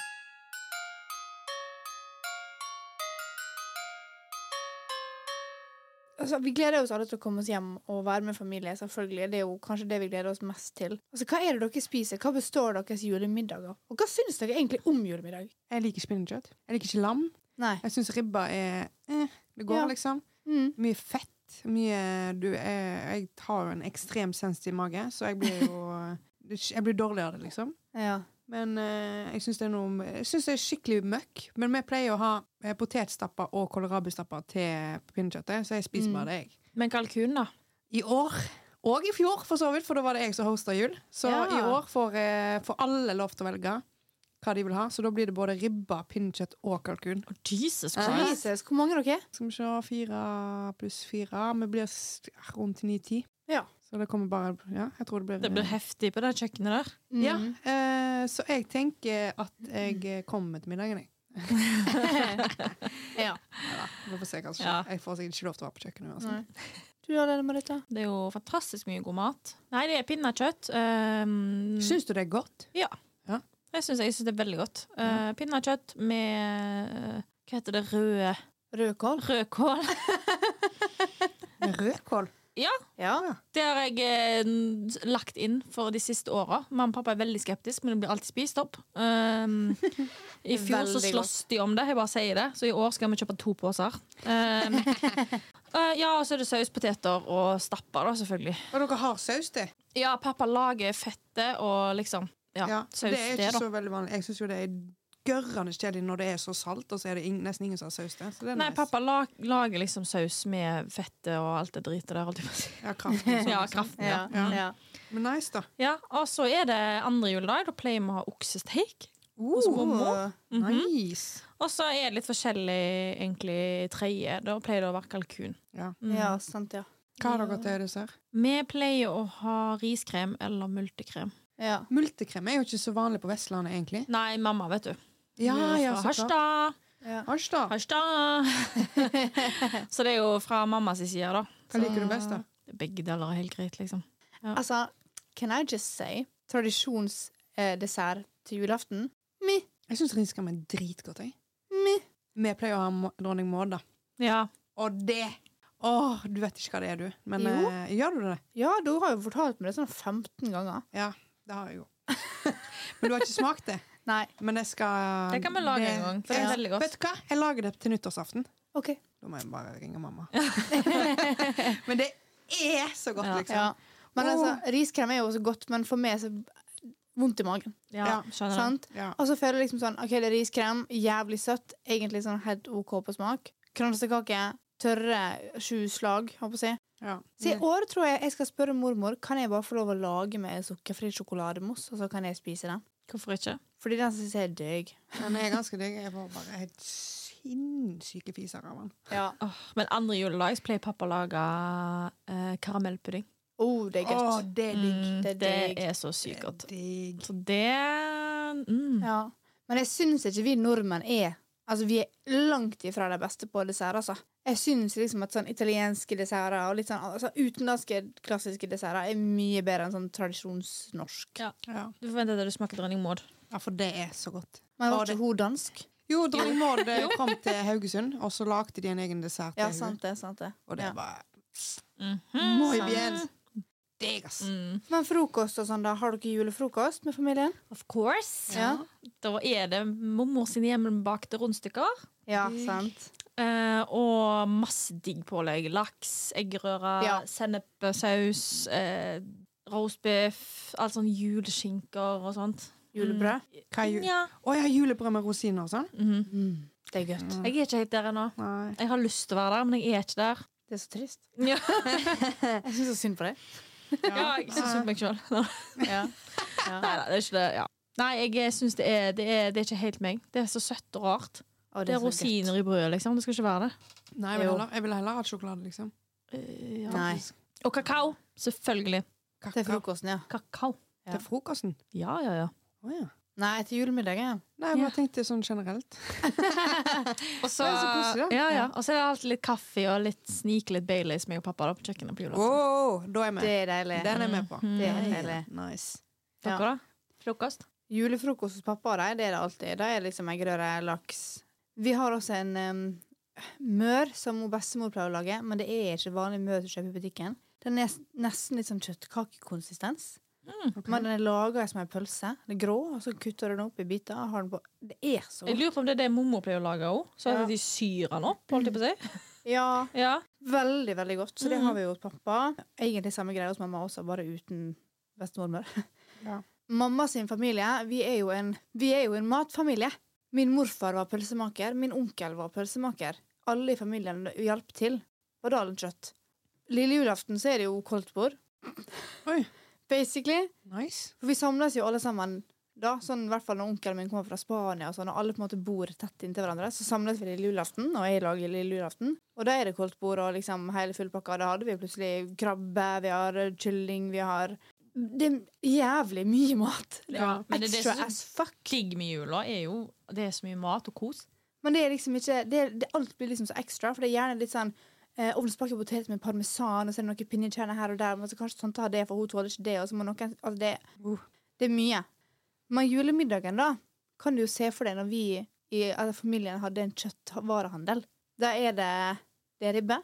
Altså, vi gleder oss alle til å komme oss hjem og være med familie. selvfølgelig. Det er jo kanskje det vi gleder oss mest til. Altså, Hva er det dere spiser? Hva består deres julemiddag av? Og hva syns dere egentlig om julemiddag?
Jeg liker spinnekjøtt. Jeg liker ikke lam.
Nei.
Jeg syns ribba er eh, Det går,
Ja.
liksom.
Mm.
Mye fett. Mye du jeg, Jeg har jo en ekstremt sensitiv mage, så jeg blir jo Jeg blir dårlig av det, liksom.
Ja.
Men eh, jeg syns det det er skikkelig møkk. Men vi pleier å ha eh, potetstapper og kålrabistapper til pinnekjøttet, så jeg spiser
Mm.
bare det, jeg.
Men kalkun, da?
I år, og i fjor for så vidt, for da var det jeg som hosta jul. Så
Ja.
i år får, eh, får alle lov til å velge hva de vil ha. Så da blir det både ribba, pinnekjøtt og kalkun.
Oh, Jesus Christ.
Jesus, hvor mange er dere?
Skal vi se, fire pluss fire. Vi blir rundt ni-ti.
Ja.
Så det kommer bare Ja, jeg tror det blir
Det blir heftig på det kjøkkenet der.
Mm.
Ja, eh, så jeg tenker at jeg kommer til middagen, jeg.
ja.
Vi får se hva som skjer.
Ja.
Jeg får sikkert ikke lov til å være på kjøkkenet uansett.
Du da, Lene Marita?
Det er jo fantastisk mye god mat. Nei, det er pinnekjøtt. Um,
Syns du det er godt?
Ja. syns jeg synes det er veldig godt. Uh, pinnekjøtt med uh, Hva heter det? Røde
Rødkål?
Rødkål.
Rødkål?
Ja.
Det har jeg eh, lagt inn for de siste åra. Mamma og pappa er veldig skeptisk, men det blir alltid spist opp. Um, I fjor så slåss de om det. Jeg bare sier det. Så i år skal vi kjøpe to poser. Um, uh, ja, og så er det sauspoteter og stapper, da, selvfølgelig.
Og dere har saus til?
Ja, pappa lager fettet og liksom ja,
Ja,
saus
det er
det,
ikke
da.
så veldig vanlig. Jeg syns jo det er gørrende kjedelig når det er så salt, og så er det ing- nesten ingen som har saus til. Det
Nei,
nice.
pappa la lager liksom saus med fettet og alt det dritet der. holdt jeg på å si.
Ja, kraften, sånn,
Ja, kraften,
Ja.
ja.
ja.
Men nice, da.
Ja, og så er det andre juledag. Da pleier vi å ha oksesteik. Uh, mm -hmm.
Nice.
Og så er det litt forskjellig egentlig tredje. Da pleier det å være kalkun.
Ja.
mm.
Ja, sant, ja.
Hva har dere til dessert?
Vi pleier å ha riskrem eller multekrem.
Ja.
Multekrem er jo ikke så vanlig på Vestlandet, egentlig.
Nei, mamma, vet du.
Ja, ja,
fra. Harstad.
ja.
Harstad.
Harstad! så det er jo fra mammas side, da.
Hva liker du best, da?
Begge deler er helt greit, liksom.
Altså, can I just say tradisjonsdessert til julaften? Me.
Jeg syns rinskam er dritgodt. jeg.
Me.
Vi pleier å ha dronning Maud, da.
Ja.
Og det Åh, du vet ikke hva det er, du. Men
Jo.
eh, gjør du det?
Ja, du har jo fortalt meg det sånn 15 ganger.
Ja, det har jeg jo. Men du har ikke smakt det?
Nei.
Men det skal
Det kan vi lage en gang, for det er veldig godt.
Vet du hva? Jeg lager det til nyttårsaften.
OK.
Da må jeg bare ringe mamma. men det er så godt,
Ja.
liksom.
Ja. Men altså, riskrem er jo også godt, men for meg så vondt i magen.
Ja?
Ja.
Og så føler jeg liksom sånn OK, det er riskrem, jævlig søtt, egentlig sånn helt OK på smak. Kransekake, tørre sju slag, holdt på å si.
Ja.
Så i år tror jeg jeg skal spørre mormor Kan jeg bare få lov å lage meg sukkerfri sjokolademousse, og så kan jeg spise den.
Hvorfor ikke?
Fordi den syns jeg er døg.
Den er ganske digg. Jeg får bare helt sinnssyke fiser av den.
Ja.
Oh, men andre juledag pleier pappa å lage eh, karamellpudding.
Oh, det er godt.
Oh, det er digg.
Mm,
Det er
det er så sykt godt.
Det er digg.
Så det mm.
Ja. Men jeg syns ikke vi nordmenn er Altså, vi er langt ifra de beste på dessert, altså. Jeg syns liksom at sånn italienske desserter og litt sånn altså, utenlandske klassiske desserter er mye bedre enn sånn tradisjonsnorsk.
Ja.
Ja.
Du forventer at du smaker dronning Maud.
ja, for det er så godt.
Men var
det-
ikke hun dansk?
Jo, dronning Maud eh, kom til Haugesund, og så lagde de en egen dessert
Ja, sant det. sant det.
Og det
Ja.
var
mm
-hmm.
Moi
bien. Digg, ass.
Mm.
Men frokost og sånn, da? Har dere julefrokost med familien?
Of course.
Ja.
Da er det mormor sine hjemmebakte rundstykker.
Ja, sant.
Uh, og masse digg pålegg. Laks, eggerøre,
Ja.
sennepsaus, uh, roastbiff, alt sånn juleskinker og sånt.
Julebrød.
Hva er ju
Ja.
Jeg har julebrød med rosiner og sånn?
Mhm.
Det er godt.
Jeg er ikke helt der ennå. Jeg har lyst til å være der, men jeg er ikke der.
Det er så trist.
Ja,
Jeg syns så synd på deg.
Ja jeg syns synd på meg sjøl. Nei,
Ja.
nei, det er ikke det. Ja. Nei, jeg syns det er, det, er, det er ikke helt meg. Det er så søtt og rart.
Å,
Det er
så godt.
rosiner i brødet, liksom. Det skal ikke være det.
Nei, jeg vil heller, jeg vil heller ha sjokolade, liksom.
Eh, ja.
Nei.
Og kakao. Selvfølgelig.
Til frokosten, ja.
Kakao.
Ja.
Til frokosten?
Ja, ja, ja.
Oh, ja.
Nei, etter julemiddag, ja.
Nei, jeg
Ja.
tenkte sånn generelt.
Og så,
så koselig,
ja, ja.
Ja.
Og så er det alltid litt kaffe og litt snike litt Baileys med pappa da, på kjøkkenet på julaften.
Wow, da er jeg med.
Det er deilig.
Den er jeg med på.
Mm.
Det er deilig.
Nice.
Dere, da? Frokost?
Julefrokost hos pappa og de, det er det alltid. Da er det liksom eggerøre, laks. Vi har også en um, mør som bestemor pleier å lage, men det er ikke vanlig mør du kjøper i butikken. Den er nesten litt sånn kjøttkakekonsistens.
Mm.
Men den er laga som ei pølse. Den er grå, og så kutter du den opp i biter. og Har den på. Det er så
Jeg lurer på om det er det mormor pleier å lage òg. Så
Ja.
de syr den opp, holdt jeg på å si.
Ja,
Ja.
veldig, veldig godt. Så det
Mhm.
har vi jo hos pappa. Egentlig samme greie hos mamma også, bare uten bestemormor.
Ja.
Mamma sin familie, vi er, jo en, vi er jo en matfamilie. Min morfar var pølsemaker, min onkel var pølsemaker. Alle i familien hjalp til. Og da hadde han kjøtt. Lille julaften så er det jo koldtbord.
Oi.
Basically.
Nice.
For vi samles jo alle sammen da, sånn i hvert fall når onkelen min kommer fra Spania, og sånn, og alle på en måte bor tett inntil hverandre, så samles vi lille julaften, og jeg lager lille julaften. Og da er det koldtbord og liksom hele fullpakka. Da hadde vi plutselig krabbe, vi har kylling, vi har Det er jævlig mye mat.
Ja, men det er det som-
er.
Digg med jula er jo Det er så mye mat og kos.
Men det er liksom ikke det, det, Alt blir liksom så ekstra, for det er gjerne litt sånn eh, ovnsbakte poteter med parmesan, og så er det noen pinnekjerner her og der, men så kanskje tante har det, for hun tåler ikke det, og så må noen Altså, det,
Uh.
det er mye. Men julemiddagen, da, kan du jo se for deg når vi i altså, familien hadde en kjøttvarehandel. Da er det, det er ribbe,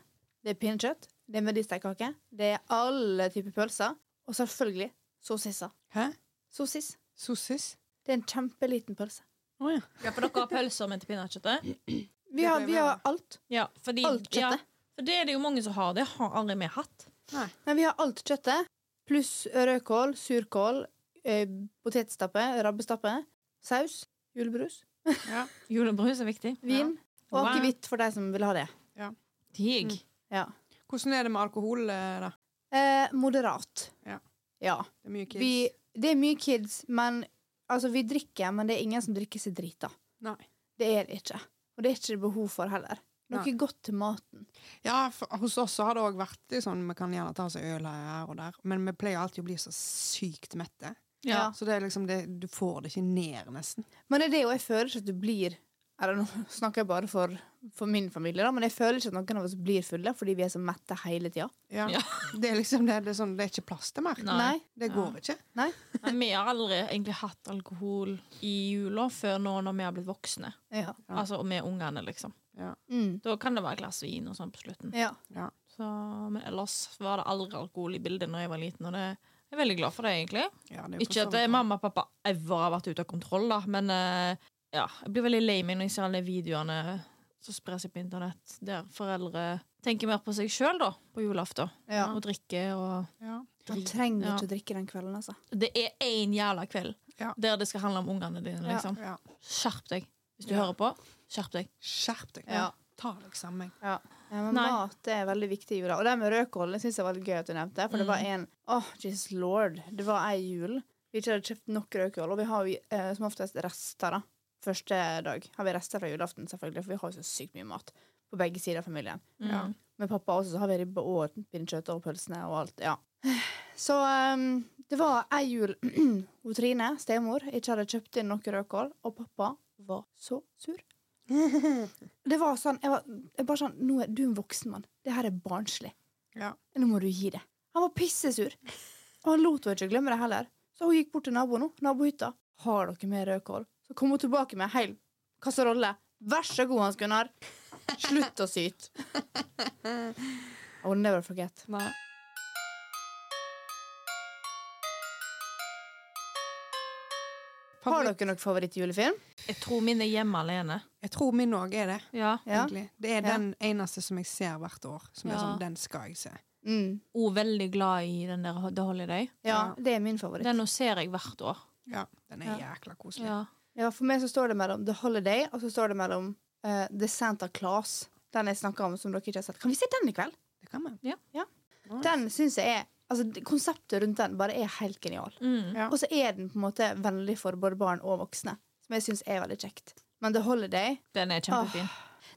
det er pinnekjøtt, det er medisterkake, det er alle typer pølser, og selvfølgelig sossiser.
Hæ?
Sossis.
Sossis?
Det er en kjempeliten pølse.
Oh, ja.
Ja, for dere har pølser med til pinnekjøttet?
Vi har, vi har alt.
Ja, fordi,
Alt
ja,
kjøttet.
For det er det jo mange som har. Det har aldri vi hatt.
Nei.
Nei, vi har alt kjøttet, pluss rødkål, surkål, eh, potetstappe, rabbestappe, saus, julebrus,
Ja.
Julebrus er viktig.
vin og
Wow.
akevitt for de som vil ha det.
Digg.
Mm.
Ja.
Hvordan er det med alkohol, eh, da?
Eh, moderat.
Ja.
Ja.
Det er mye kids.
Vi, det er mye kids, men altså, vi drikker, men det er ingen som drikker seg drita.
Nei.
Det er det ikke. Og det er ikke det behov for heller. Noe
Nei.
godt til maten.
Ja, for hos oss har det òg vært sånn vi kan gjerne ta oss øl her og der, men vi pleier alltid å bli så sykt mette.
Ja.
Så det er liksom det, du får det ikke ned, nesten.
Men det er det, jo, jeg føler ikke at du blir Eller nå snakker jeg bare for, for min familie, da, men jeg føler ikke at noen av oss blir fulle fordi vi er så mette hele tida.
Ja.
Ja.
Det er liksom det, det, er sånn, det er ikke plass til mer.
Nei.
Det går ikke.
Nei, vi har aldri egentlig hatt alkohol i jula før nå når vi har blitt voksne.
Ja.
Ja.
Altså med ungene, liksom.
Mm.
Da kan det være et glass vin og sånn på slutten.
ja.
Ja.
Så, men ellers var det aldri alkohol i bildet når jeg var liten, og det jeg er veldig glad for det, egentlig.
Ja, det
Ikke at
vidt
eh, mamma og pappa ever har vært ute av kontroll, da, men eh, ja, jeg blir veldig lei meg når jeg ser alle videoene som sprer seg på internett, der foreldre tenker mer på seg sjøl på julaften.
ja.
Og drikker og
Ja.
Man trenger
Ja.
ikke å drikke den kvelden, altså.
Det er én jævla kveld
Ja.
der det skal handle om ungene dine, liksom.
Ja.
Skjerp deg. Hvis du
Ja.
hører på, skjerp deg.
Skjerp deg.
Ja.
Ta deg sammen.
Ja. men
Nei.
mat det er veldig viktig i jula. Og det med rødkål syns jeg var litt gøy at du nevnte. For det var en Åh, Jesus lord. Det var ei jul. Vi ikke hadde kjøpt nok rødkål, og vi har jo eh, som oftest rester, da. Første dag har vi rester fra julaften, selvfølgelig, for vi har jo så sykt mye mat på begge sider av familien.
Ja.
Med pappa også så har vi ribbe og pinnekjøtt og pølsene og alt. ja. Så um, det var ei jul hvor Trine, stemor, ikke hadde kjøpt inn noe rødkål, og pappa var så sur. Det var sånn, jeg var jeg bare sånn, nå er du en voksen mann. Det her er barnslig.
Ja.
Nå må du gi det. Han var pissesur. Og han lot henne ikke glemme det heller. Så hun gikk bort til naboen, nå, nabohytta. Har dere mer rødkål? Kom hun tilbake med hel kasserolle. Vær så god, Hans Gunnar. Slutt å syte. I will never forget.
Nei.
Har dere noen favorittjulefilm?
Jeg tror min er hjemme alene.
Jeg tror min òg er det.
Ja.
Ja.
egentlig. Det er
Ja.
den eneste som jeg ser hvert år. Som er sånn, Den skal jeg se.
Mm.
Og veldig glad i den der The Holiday.
Ja, det er min favoritt.
Den nå ser jeg hvert år.
Ja, Den er
Ja.
jækla koselig.
Ja.
Ja, for meg så står det mellom The Holiday og så står det mellom uh, The Santa Claus. Den jeg snakka om som dere ikke har sett. Kan vi se den i kveld?
Det kan man.
Den syns jeg er Altså, Konseptet rundt den bare er helt genial.
Mm.
Ja.
Og så er den på en måte vennlig for både barn og voksne, som jeg syns er veldig kjekt. Men The Holiday
Den er kjempefin.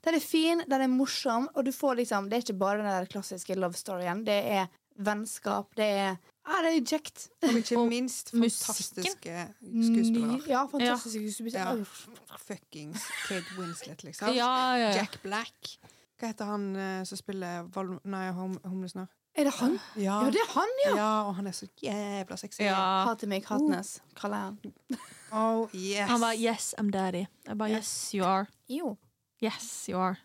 Den er fin, den er morsom, og du får liksom Det er ikke bare den der klassiske love storyen. Det er vennskap, det er Ja, det er kjekt.
Og ikke minst fantastiske skuespillere.
Ja, fantastiske skuespillere.
Ja. Fuckings Kate Winslet, liksom.
Ja, ja, ja.
Jack Black. Hva heter han eh, som spiller Val Nei, hum Humlesnør?
Er det han?
Ja.
Ja, det er han, ja!
ja, og han er så jævla sexy.
Ja.
Hater meg, Hatnes, kaller jeg han.
Oh, yes.
Han bare 'yes, I'm daddy'. Jeg bare 'yes, you are'.
Jo.
Yes, you are.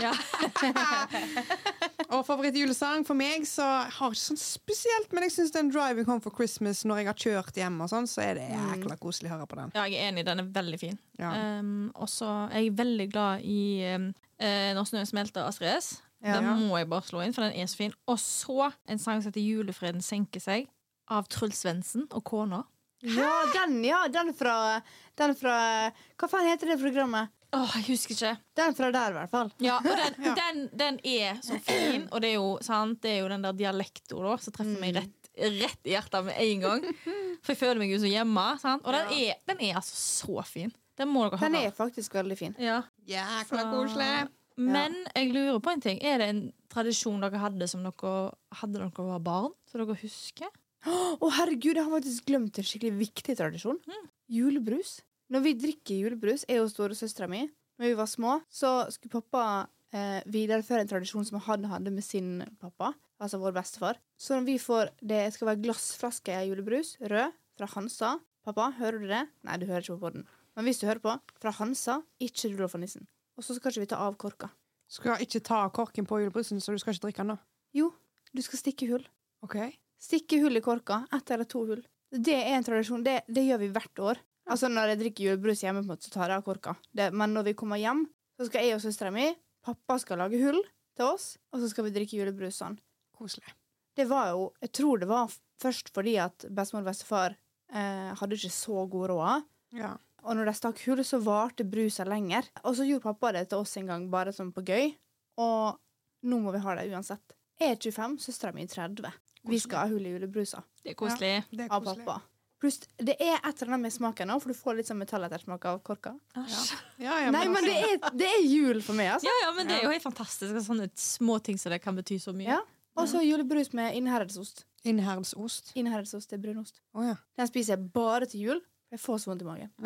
Yeah.
Og favorittjulesang for meg så har ikke sånn spesielt, men jeg syns den 'Driving Home for Christmas' når jeg har kjørt hjem, og sånn, så er det jækla koselig å høre på den.
ja, jeg er enig. Den er veldig fin.
Ja.
Um, og så er jeg veldig glad i um, eh, 'Når snøen smelter' Astrid S.
Ja.
Den må jeg bare slå inn, for den er så fin. Og så en sang som heter 'Julefreden senker seg', av Truls Svendsen og kona.
Ja, den, ja. Den fra, den fra Hva faen heter det programmet?
Åh, jeg husker ikke.
Den fra der, i hvert fall.
Ja, og den,
Ja.
den, den er så fin, og det er jo, sant, det er jo den der dialekten som treffer meg rett, rett i hjertet med en gang. For jeg føler meg jo så hjemme. Sant? Og den, er, den er altså så fin. Den må dere
Den er faktisk veldig fin.
Ja.
Jækla koselig.
Men jeg lurer på en ting. Er det en tradisjon dere hadde som dere hadde da dere var barn? som dere husker?
Å, herregud, jeg har faktisk glemt en skikkelig viktig tradisjon. Julebrus. Når vi drikker julebrus, jeg og storesøstera mi, når vi var små, så skulle pappa eh, videreføre en tradisjon som han hadde med sin pappa, altså vår bestefar. Så når vi får Det skal være glassflaske av julebrus, rød, fra Hansa. Pappa, hører du det? Nei, du hører ikke på den. Men hvis du hører på, fra Hansa, ikke Rudolf og nissen. Og så skal ikke vi ta av korka.
Skal ikke ta korken på julebrusen, så du skal ikke drikke den, da?
Jo, du skal stikke hull.
OK?
Stikke hull i korka. Ett eller to hull. Det er en tradisjon. Det, det gjør vi hvert år. Altså Når jeg drikker julebrus hjemme, på en måte, så tar jeg av korka. Det, men når vi kommer hjem, så skal jeg og søstera mi Pappa skal lage hull til oss, og så skal vi drikke julebrus sånn.
Koselig.
Det var jo Jeg tror det var først fordi at bestemor og bestefar eh, hadde ikke så god råd.
Ja.
Og når de stakk hull, så varte brusa lenger. Og så gjorde pappa det til oss en gang, bare sånn på gøy. Og nå må vi ha det uansett. Jeg er 25, søstera mi er 30. Vi skal ha hull i julebrusa
Det er koselig.
Det er
av pappa. Pluss det er et eller annet med smaken òg, for du får litt sånn metallettersmak av korka.
Æsj.
Ja, ja,
Nei, men det er, det er jul for meg, altså.
Ja, ja, men det er jo helt fantastisk. Sånne små ting som det kan bety så mye.
Ja. Og så julebrus med innherredsost.
Innherdsost.
Innherredsost er brunost.
Oh, ja.
Den spiser jeg bare til jul. Jeg får så vondt i magen.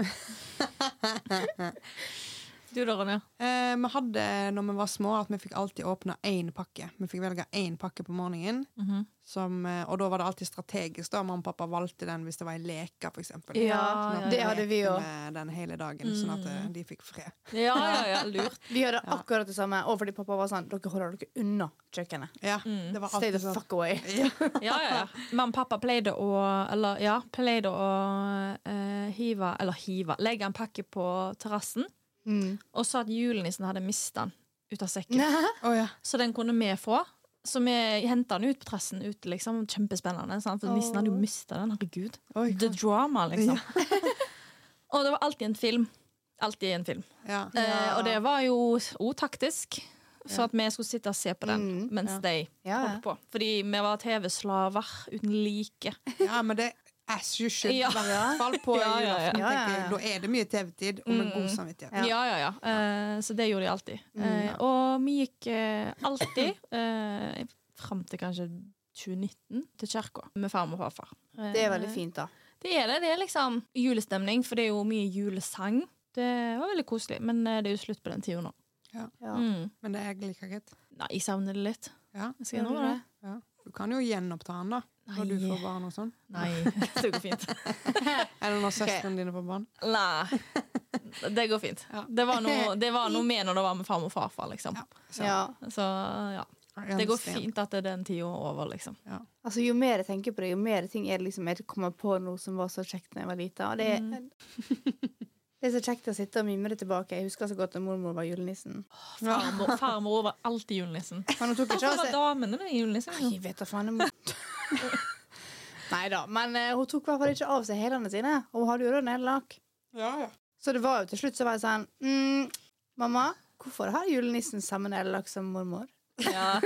Du da, Ronja?
Eh, vi hadde når vi var små, at vi fikk alltid åpne én pakke. Vi fikk velge én pakke på morgenen.
Mhm.
Som, eh, og da var det alltid strategisk. da Mamma og pappa valgte den hvis det var ei leke, f.eks.
Ja,
Sånn
ja,
det hadde vi
òg. Den hele dagen, sånn at eh, de fikk fred.
Ja, ja, ja, lurt.
Vi hadde
Ja.
akkurat det samme. Og fordi pappa var sånn Dere holder dere unna kjøkkenet.
Ja,
Mm.
det var
Stay the
alltid sånn.
fuck away.
Ja.
Ja, ja, ja. Mamma og pappa pleide å Eller ja, pleide å uh, hive Eller hive. Legge en pakke på terrassen,
Mm.
og sa at julenissen hadde mista den ut av sekken.
Oh, ja.
Så den kunne vi få. Så vi henta den ut på terrassen ute, liksom. Kjempespennende. Sant? For nissen hadde jo mista den. Herregud.
Oi,
The drama, liksom. og det var alltid en film. Alltid en film.
ja.
Eh, og det var jo òg taktisk. For at vi skulle sitte og se på den
Mm,
mens
ja.
de
Ja, ja.
holdt på. Fordi vi var TV-slaver uten like.
ja, men det as you should.
Ja.
I hvert fall på
Ja, ja, ja.
julaften.
Ja, ja,
jeg.
ja.
Da er det mye TV-tid, og med
Mm.
god samvittighet.
Ja.
Ja, ja, ja. Eh, så det gjorde de alltid. Eh,
ja.
og vi gikk uh, alltid, uh, fram til kanskje 2019, til kirka med farmor og farfar. Eh,
Det er veldig fint, da.
Det er det. Det er liksom julestemning, for det er jo mye julesang. Det var veldig koselig, men eh, det er jo slutt på den tida nå.
Ja.
Mm.
Men det er like greit.
Nei, jeg savner det litt.
Ja.
Jeg skal innrømme det.
Ja. Du kan jo gjenoppta den, da. Når du får barn og sånn.
Nei, det går fint.
er det når søstrene dine får barn.
Nei. Det går fint.
Ja.
Det var noe, det var noe med når det var med farmor og farfar, liksom.
Ja. Så,
Ja.
Så ja. Det går fint at det er den tida over, liksom.
Altså, jo mer jeg tenker på det, jo mer ting er det liksom jeg kommer på noe som var så kjekt da jeg var lita. Og det,
Mm.
Det er så kjekt å sitte og mimre tilbake. Jeg husker så godt da mormor var julenissen.
Farmor, farmor var alltid julenissen.
Men hun tok ikke
Hvorfor
av
var
seg
damene med julenissen?
Nei, vet da faen. jeg Nei da. Men uh, hun tok i hvert fall ikke av seg hælene sine. Og hun hadde jo rød nederlag.
Ja, ja.
Så det var jo til slutt så var jeg sånn mm, Mamma, hvorfor har julenissen samme nederlag som mormor?
Ja.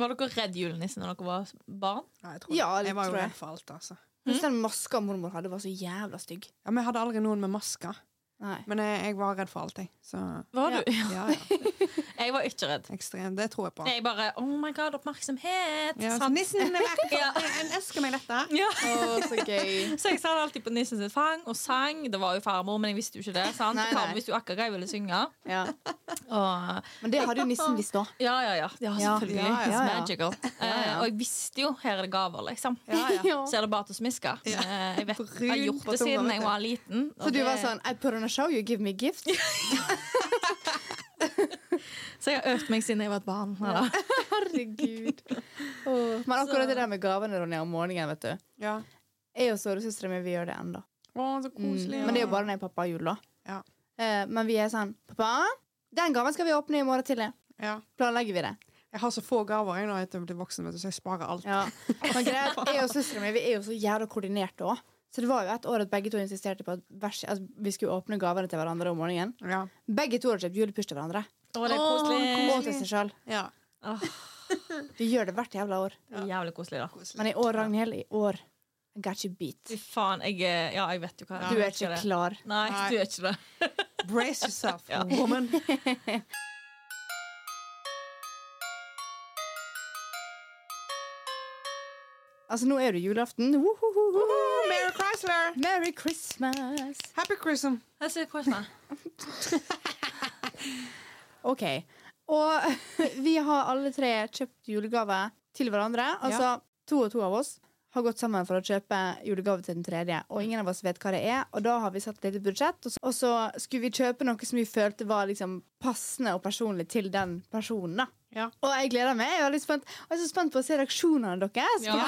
Var dere redd julenissen når dere var barn?
Ja, jeg, tror det.
Ja,
jeg var jo
tror jeg.
redd for alt, altså.
Pluss den maska mormor hadde, var så jævla stygg.
Ja, Men jeg hadde aldri noen med maske.
Nei.
Men jeg, jeg var redd for alt, jeg. Så
Var
Ja.
du?
ja, ja.
Jeg var ikke redd.
Ekstrem, Det tror jeg på.
Jeg bare Oh my god, oppmerksomhet!
Ja, så nissen er vekk.
Ja.
Jeg ønsker meg dette.
Ja.
Oh, så gøy.
Så jeg satt alltid på nissen sitt fang og sang. Det var jo farmor, men jeg visste jo ikke det. sant?
Nei, nei.
Hvis du akkurat hva jeg ville synge.
Ja.
Og,
Men det hadde jo nissen visst òg.
ja, ja, ja. ja
Ja.
selvfølgelig.
Ja, ja,
It's
ja.
magical. Uh, og jeg visste jo her er det gaver, liksom.
Ja, ja.
Så er det bare til å smiske.
Ja.
Eh, Jeg, vet, jeg har gjort det siden jeg var liten.
Så du var sånn I put on a show, you give me gift.
Så jeg har øvd meg siden jeg var et barn. Ja.
Herregud. Oh, Men akkurat det der med gavene Ronja, om morgenen, vet du.
ja.
Jeg og storesøstera mi vi gjør det ennå.
Så.
Mm. Men det er jo bare når jeg pappa har jul, da.
Ja.
Eh, men vi er sånn Pappa, den gaven skal vi åpne i morgen tidlig.
Ja.
Planlegger vi det.
Jeg har så få gaver jeg nå etter jeg ble voksen, så jeg sparer alt.
Ja. Men greit, jeg og søstera mi vi er jo så jævla koordinerte òg. Så det var jo et år at begge to insisterte på at vers, altså, vi skulle åpne gavene til hverandre om morgenen.
Ja.
Begge to har kjøpt julepysj til hverandre.
Å, det er koselig.
Og til seg sjøl.
ja.
Oh.
Vi gjør det hvert jævla år.
er jævlig koselig, da.
Koselig.
Men i år, Ragnhild, i år I got you beat.
Fy faen, jeg, er- ja, jeg vet jo hva
Du er ikke
det.
klar.
Nei,
Nei.
du er ikke det.
Brace yourself,
Ja.
woman.
Altså, nå er det julaften.
Merry Chrysler!
Merry Christmas.
Happy Christmas!
Happy Christmas.
OK. Og vi har alle tre kjøpt julegave til hverandre. Altså to og to av oss har gått sammen for å kjøpe julegave til den tredje. Og ingen av oss vet hva det er, og da har vi satt et lite budsjett. Og så, og så skulle vi kjøpe noe som vi følte var liksom passende og personlig til den personen. da
Ja.
Og jeg gleder meg. Jeg er, litt spent. Jeg er så spent på å se reaksjonene deres.
Ja.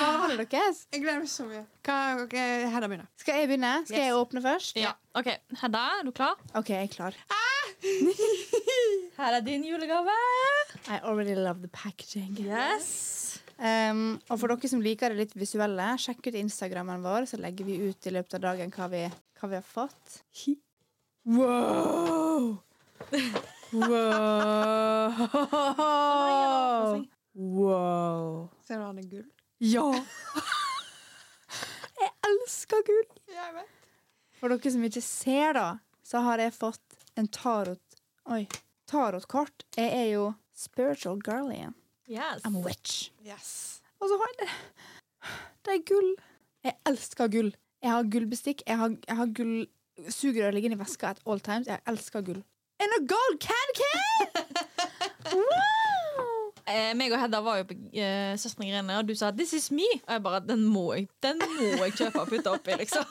deres.
Jeg gleder meg så mye. Hva, okay, Hedda begynner.
Skal jeg begynne? Skal
Yes.
jeg åpne først?
Ja. OK, Hedda, er du klar?
OK, jeg er klar.
Her er din julegave.
I already love the packaging.
Yes.
Um, og for dere som liker det litt visuelle, sjekk ut Instagrammen vår, så legger vi ut i løpet av dagen hva vi, hva vi har fått. Wow! Wow! Wow!
Ser du han er gull?
Ja! jeg elsker gull!
Jeg vet.
For dere som ikke ser, da, så har jeg fått en tarot Oi. Tarotkort. Jeg er jo spiritual guardian.
Yes.
I'm a witch.
Yes.
Og så har jeg det. Det er gull. Jeg elsker gull. Jeg har gullbestikk. Jeg har, jeg har gullsugerør liggende i veska at all times. Jeg elsker gull. And a gold can can! wow!
Eh, meg og Hedda var jo på eh, Søstrene Grene, og du sa 'this is me'. Og jeg bare 'den må jeg, den må jeg kjøpe og putte oppi', liksom.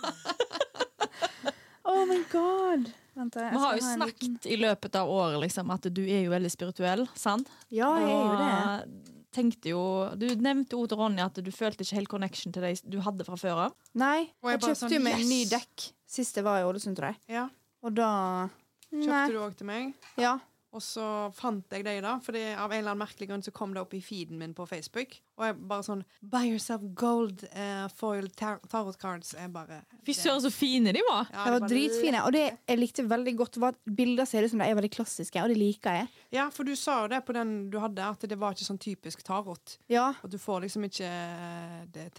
Oh my god. Vent, jeg
Vi har jo snakket
liten-
i løpet av året liksom, at du er jo veldig spirituell, sant?
Ja, jeg er jo det.
Tenkte jo Du nevnte jo til Ronny at du følte ikke helt connection til det du hadde fra før av.
Nei,
Og jeg
jeg kjøpte
sånn,
jo meg en ny dekk sist jeg var i Ålesund, tror jeg.
Ja.
Og da
Kjøpte
Nei.
du òg til meg?
Ja.
Og så fant jeg deg, da. For av en eller annen merkelig grunn så kom det opp i feeden min på Facebook. Og jeg bare sånn Buy yourself gold uh, foil tar tarot cards. Jeg bare
Fy søren, så fine de var!
Ja,
De var dritfine. Og det jeg likte veldig godt, var at bilder ser ut som de er veldig klassiske, og det liker jeg.
Ja, for du sa jo det på den du hadde, at det var ikke sånn typisk tarot.
Ja.
At du får liksom ikke eh, det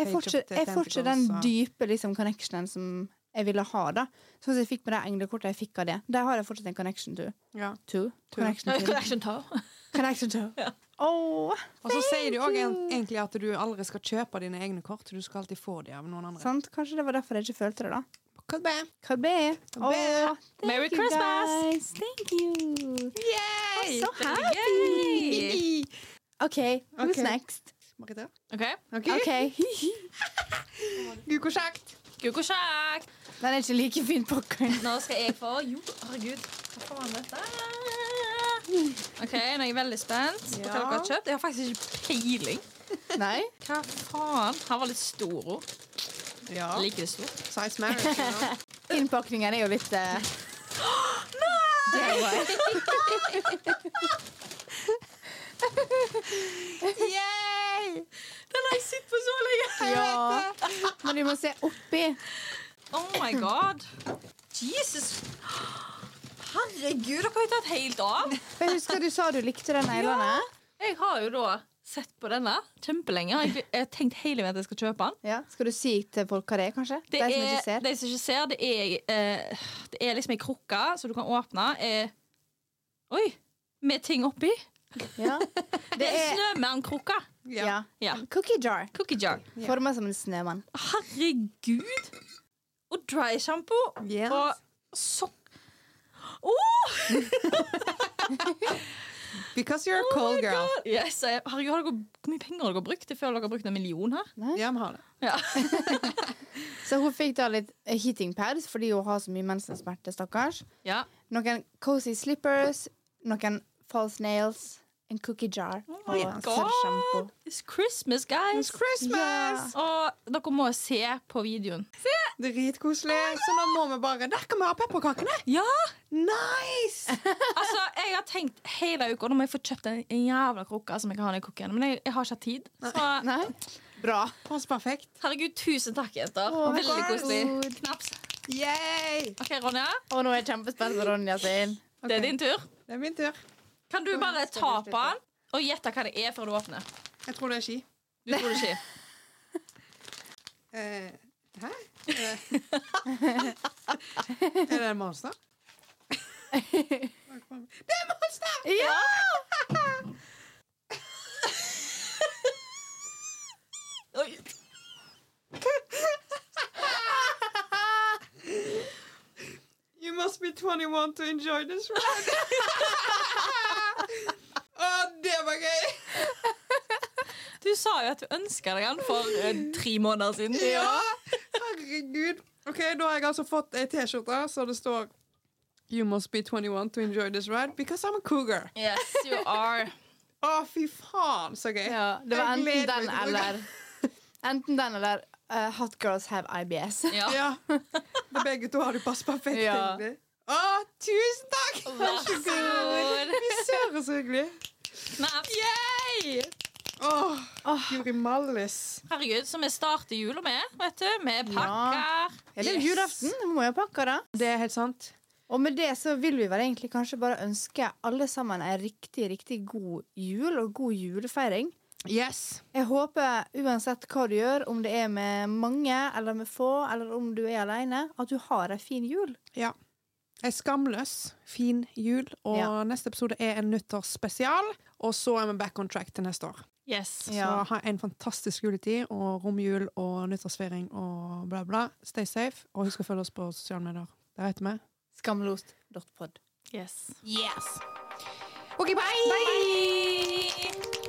jeg får ikke den dype liksom, connectionen som jeg ville ha. da Sånn som jeg fikk med det englekortet jeg fikk av det. Der har jeg fortsatt en connection to.
Ja.
to. Connection to.
Connection
to. Oh,
Og så sier du òg egentlig at du aldri skal kjøpe dine egne kort. Du skal alltid få de av noen andre.
sant? Kanskje det var derfor jeg ikke følte det, da.
Could be.
Could be.
Could be.
Åh,
Merry
you
Christmas.
Guys. Thank you.
Yay!
So
Veldig
happy. OK, who's
okay.
next?
Marita?
OK.
okay.
okay.
Gud, hvor kjekt.
Kjekt!
Den er ikke like fin pakken.
Nå skal jeg få Jo, herregud. Hva faen er dette? OK, nå er jeg veldig spent på hva dere har kjøpt. Jeg har faktisk ikke peiling.
Nei?
Hva faen? Han var litt stor òg.
Ja.
Liker det stort.
Size marriage. Ja.
Innpakningen er jo litt uh... DIY.
Yay!
Den har jeg sett på så lenge!
Ja. Men du må se oppi.
Oh my god. Jesus. Herregud, dere har jo tatt helt av.
Jeg husker du sa du likte den neglene.
Jeg har jo da sett på denne kjempelenge. Jeg har tenkt hele veien at jeg skal kjøpe den.
Ja. Skal du si til folk hva det er, kanskje?
Det
De som
er,
ikke ser.
de som ikke ser, det er, eh, det er liksom ei krukke som du kan åpne. Eh, oi! Med ting oppi.
Ja.
Det er snømannkrukke.
Ja.
Ja.
Cookie jar.
Cookie jar.
Ja.
Forma som en snømann.
Herregud! Og dry shampoo.
Yes.
Og sokk... Åh!
Because you're a
Oh
cold girl.
Yes, jeg- herregud, har dere, Hvor mye penger har dere brukt? Jeg føler dere har brukt en million her.
Ja, vi har det.
Ja.
Så hun fikk da litt eh, heating pads fordi hun har så mye mensensmerter, stakkars.
ja.
Noen cozy slippers, noen false nails, en cookie jar
Oh
og
my. God! It's Christmas, guys!
It's Christmas!
Og dere må se på videoen.
Dritkoselig. Så nå må vi bare Der kan vi ha pepperkakene!
Ja!
Nice!
Altså, Jeg har tenkt hele uka Nå må jeg få kjøpt en, en jævla krukke som jeg kan ha i kukken. Men jeg, jeg har ikke hatt tid. Så
Nei? Bra.
Pass perfekt.
herregud, tusen takk, jenter.
Oh
Veldig koselig. Knaps.
Yay!
OK, Ronja.
Og nå er jeg kjempespent på Ronja sin.
Det er din tur.
Det er min tur.
Kan du bare ta på den og gjette hva det er før du åpner?
Jeg tror det er ski.
Du tror det er
Eh, hæ? Eh, er det en monster? Det er monster!
Ja!
Oi.
Must be 21 to enjoy this ride. Å, det var gøy!
Du sa jo at du ønska deg den for eh, tre måneder siden.
Ja! Herregud. Ok, Da har jeg altså fått ei T-skjorte så det står You must be 21 to enjoy this ride because I'm a cougar.
Yes, you are.
Å, fy faen, så gøy.
Ja, det var enten den eller Enten den eller uh, Hot Girls Have IBS.
Ja.
Ja. Begge to har du pass perfekt.
Ja.
egentlig. Å, tusen takk!
Vær så god.
Vi ser så hyggelig.
Knaps.
Yay! Åh, Guri mallis.
Herregud, så vi starter jula med, vet du. Vi pakker.
Ja, det er julaften. Vi må jo pakke det.
Det er helt sant.
Og med det så vil vi vel egentlig kanskje bare ønske alle sammen en riktig, riktig god jul og god julefeiring.
Yes.
Jeg håper uansett hva du gjør, om det er med mange eller med få, eller om du er alene, at du har ei en fin jul.
Ja. Ei skamløs, fin jul, og
Ja.
neste episode er en nyttårsspesial. Og så er vi back on track til neste år.
Yes.
Ja.
Så ha en fantastisk juletid og romjul og nyttårsfeiring og bla, bla. Stay safe, og husk å følge oss på sosiale medier. Der heter vi
Skamlost.pod.
yes.
Yes. OK, bye!
Bye!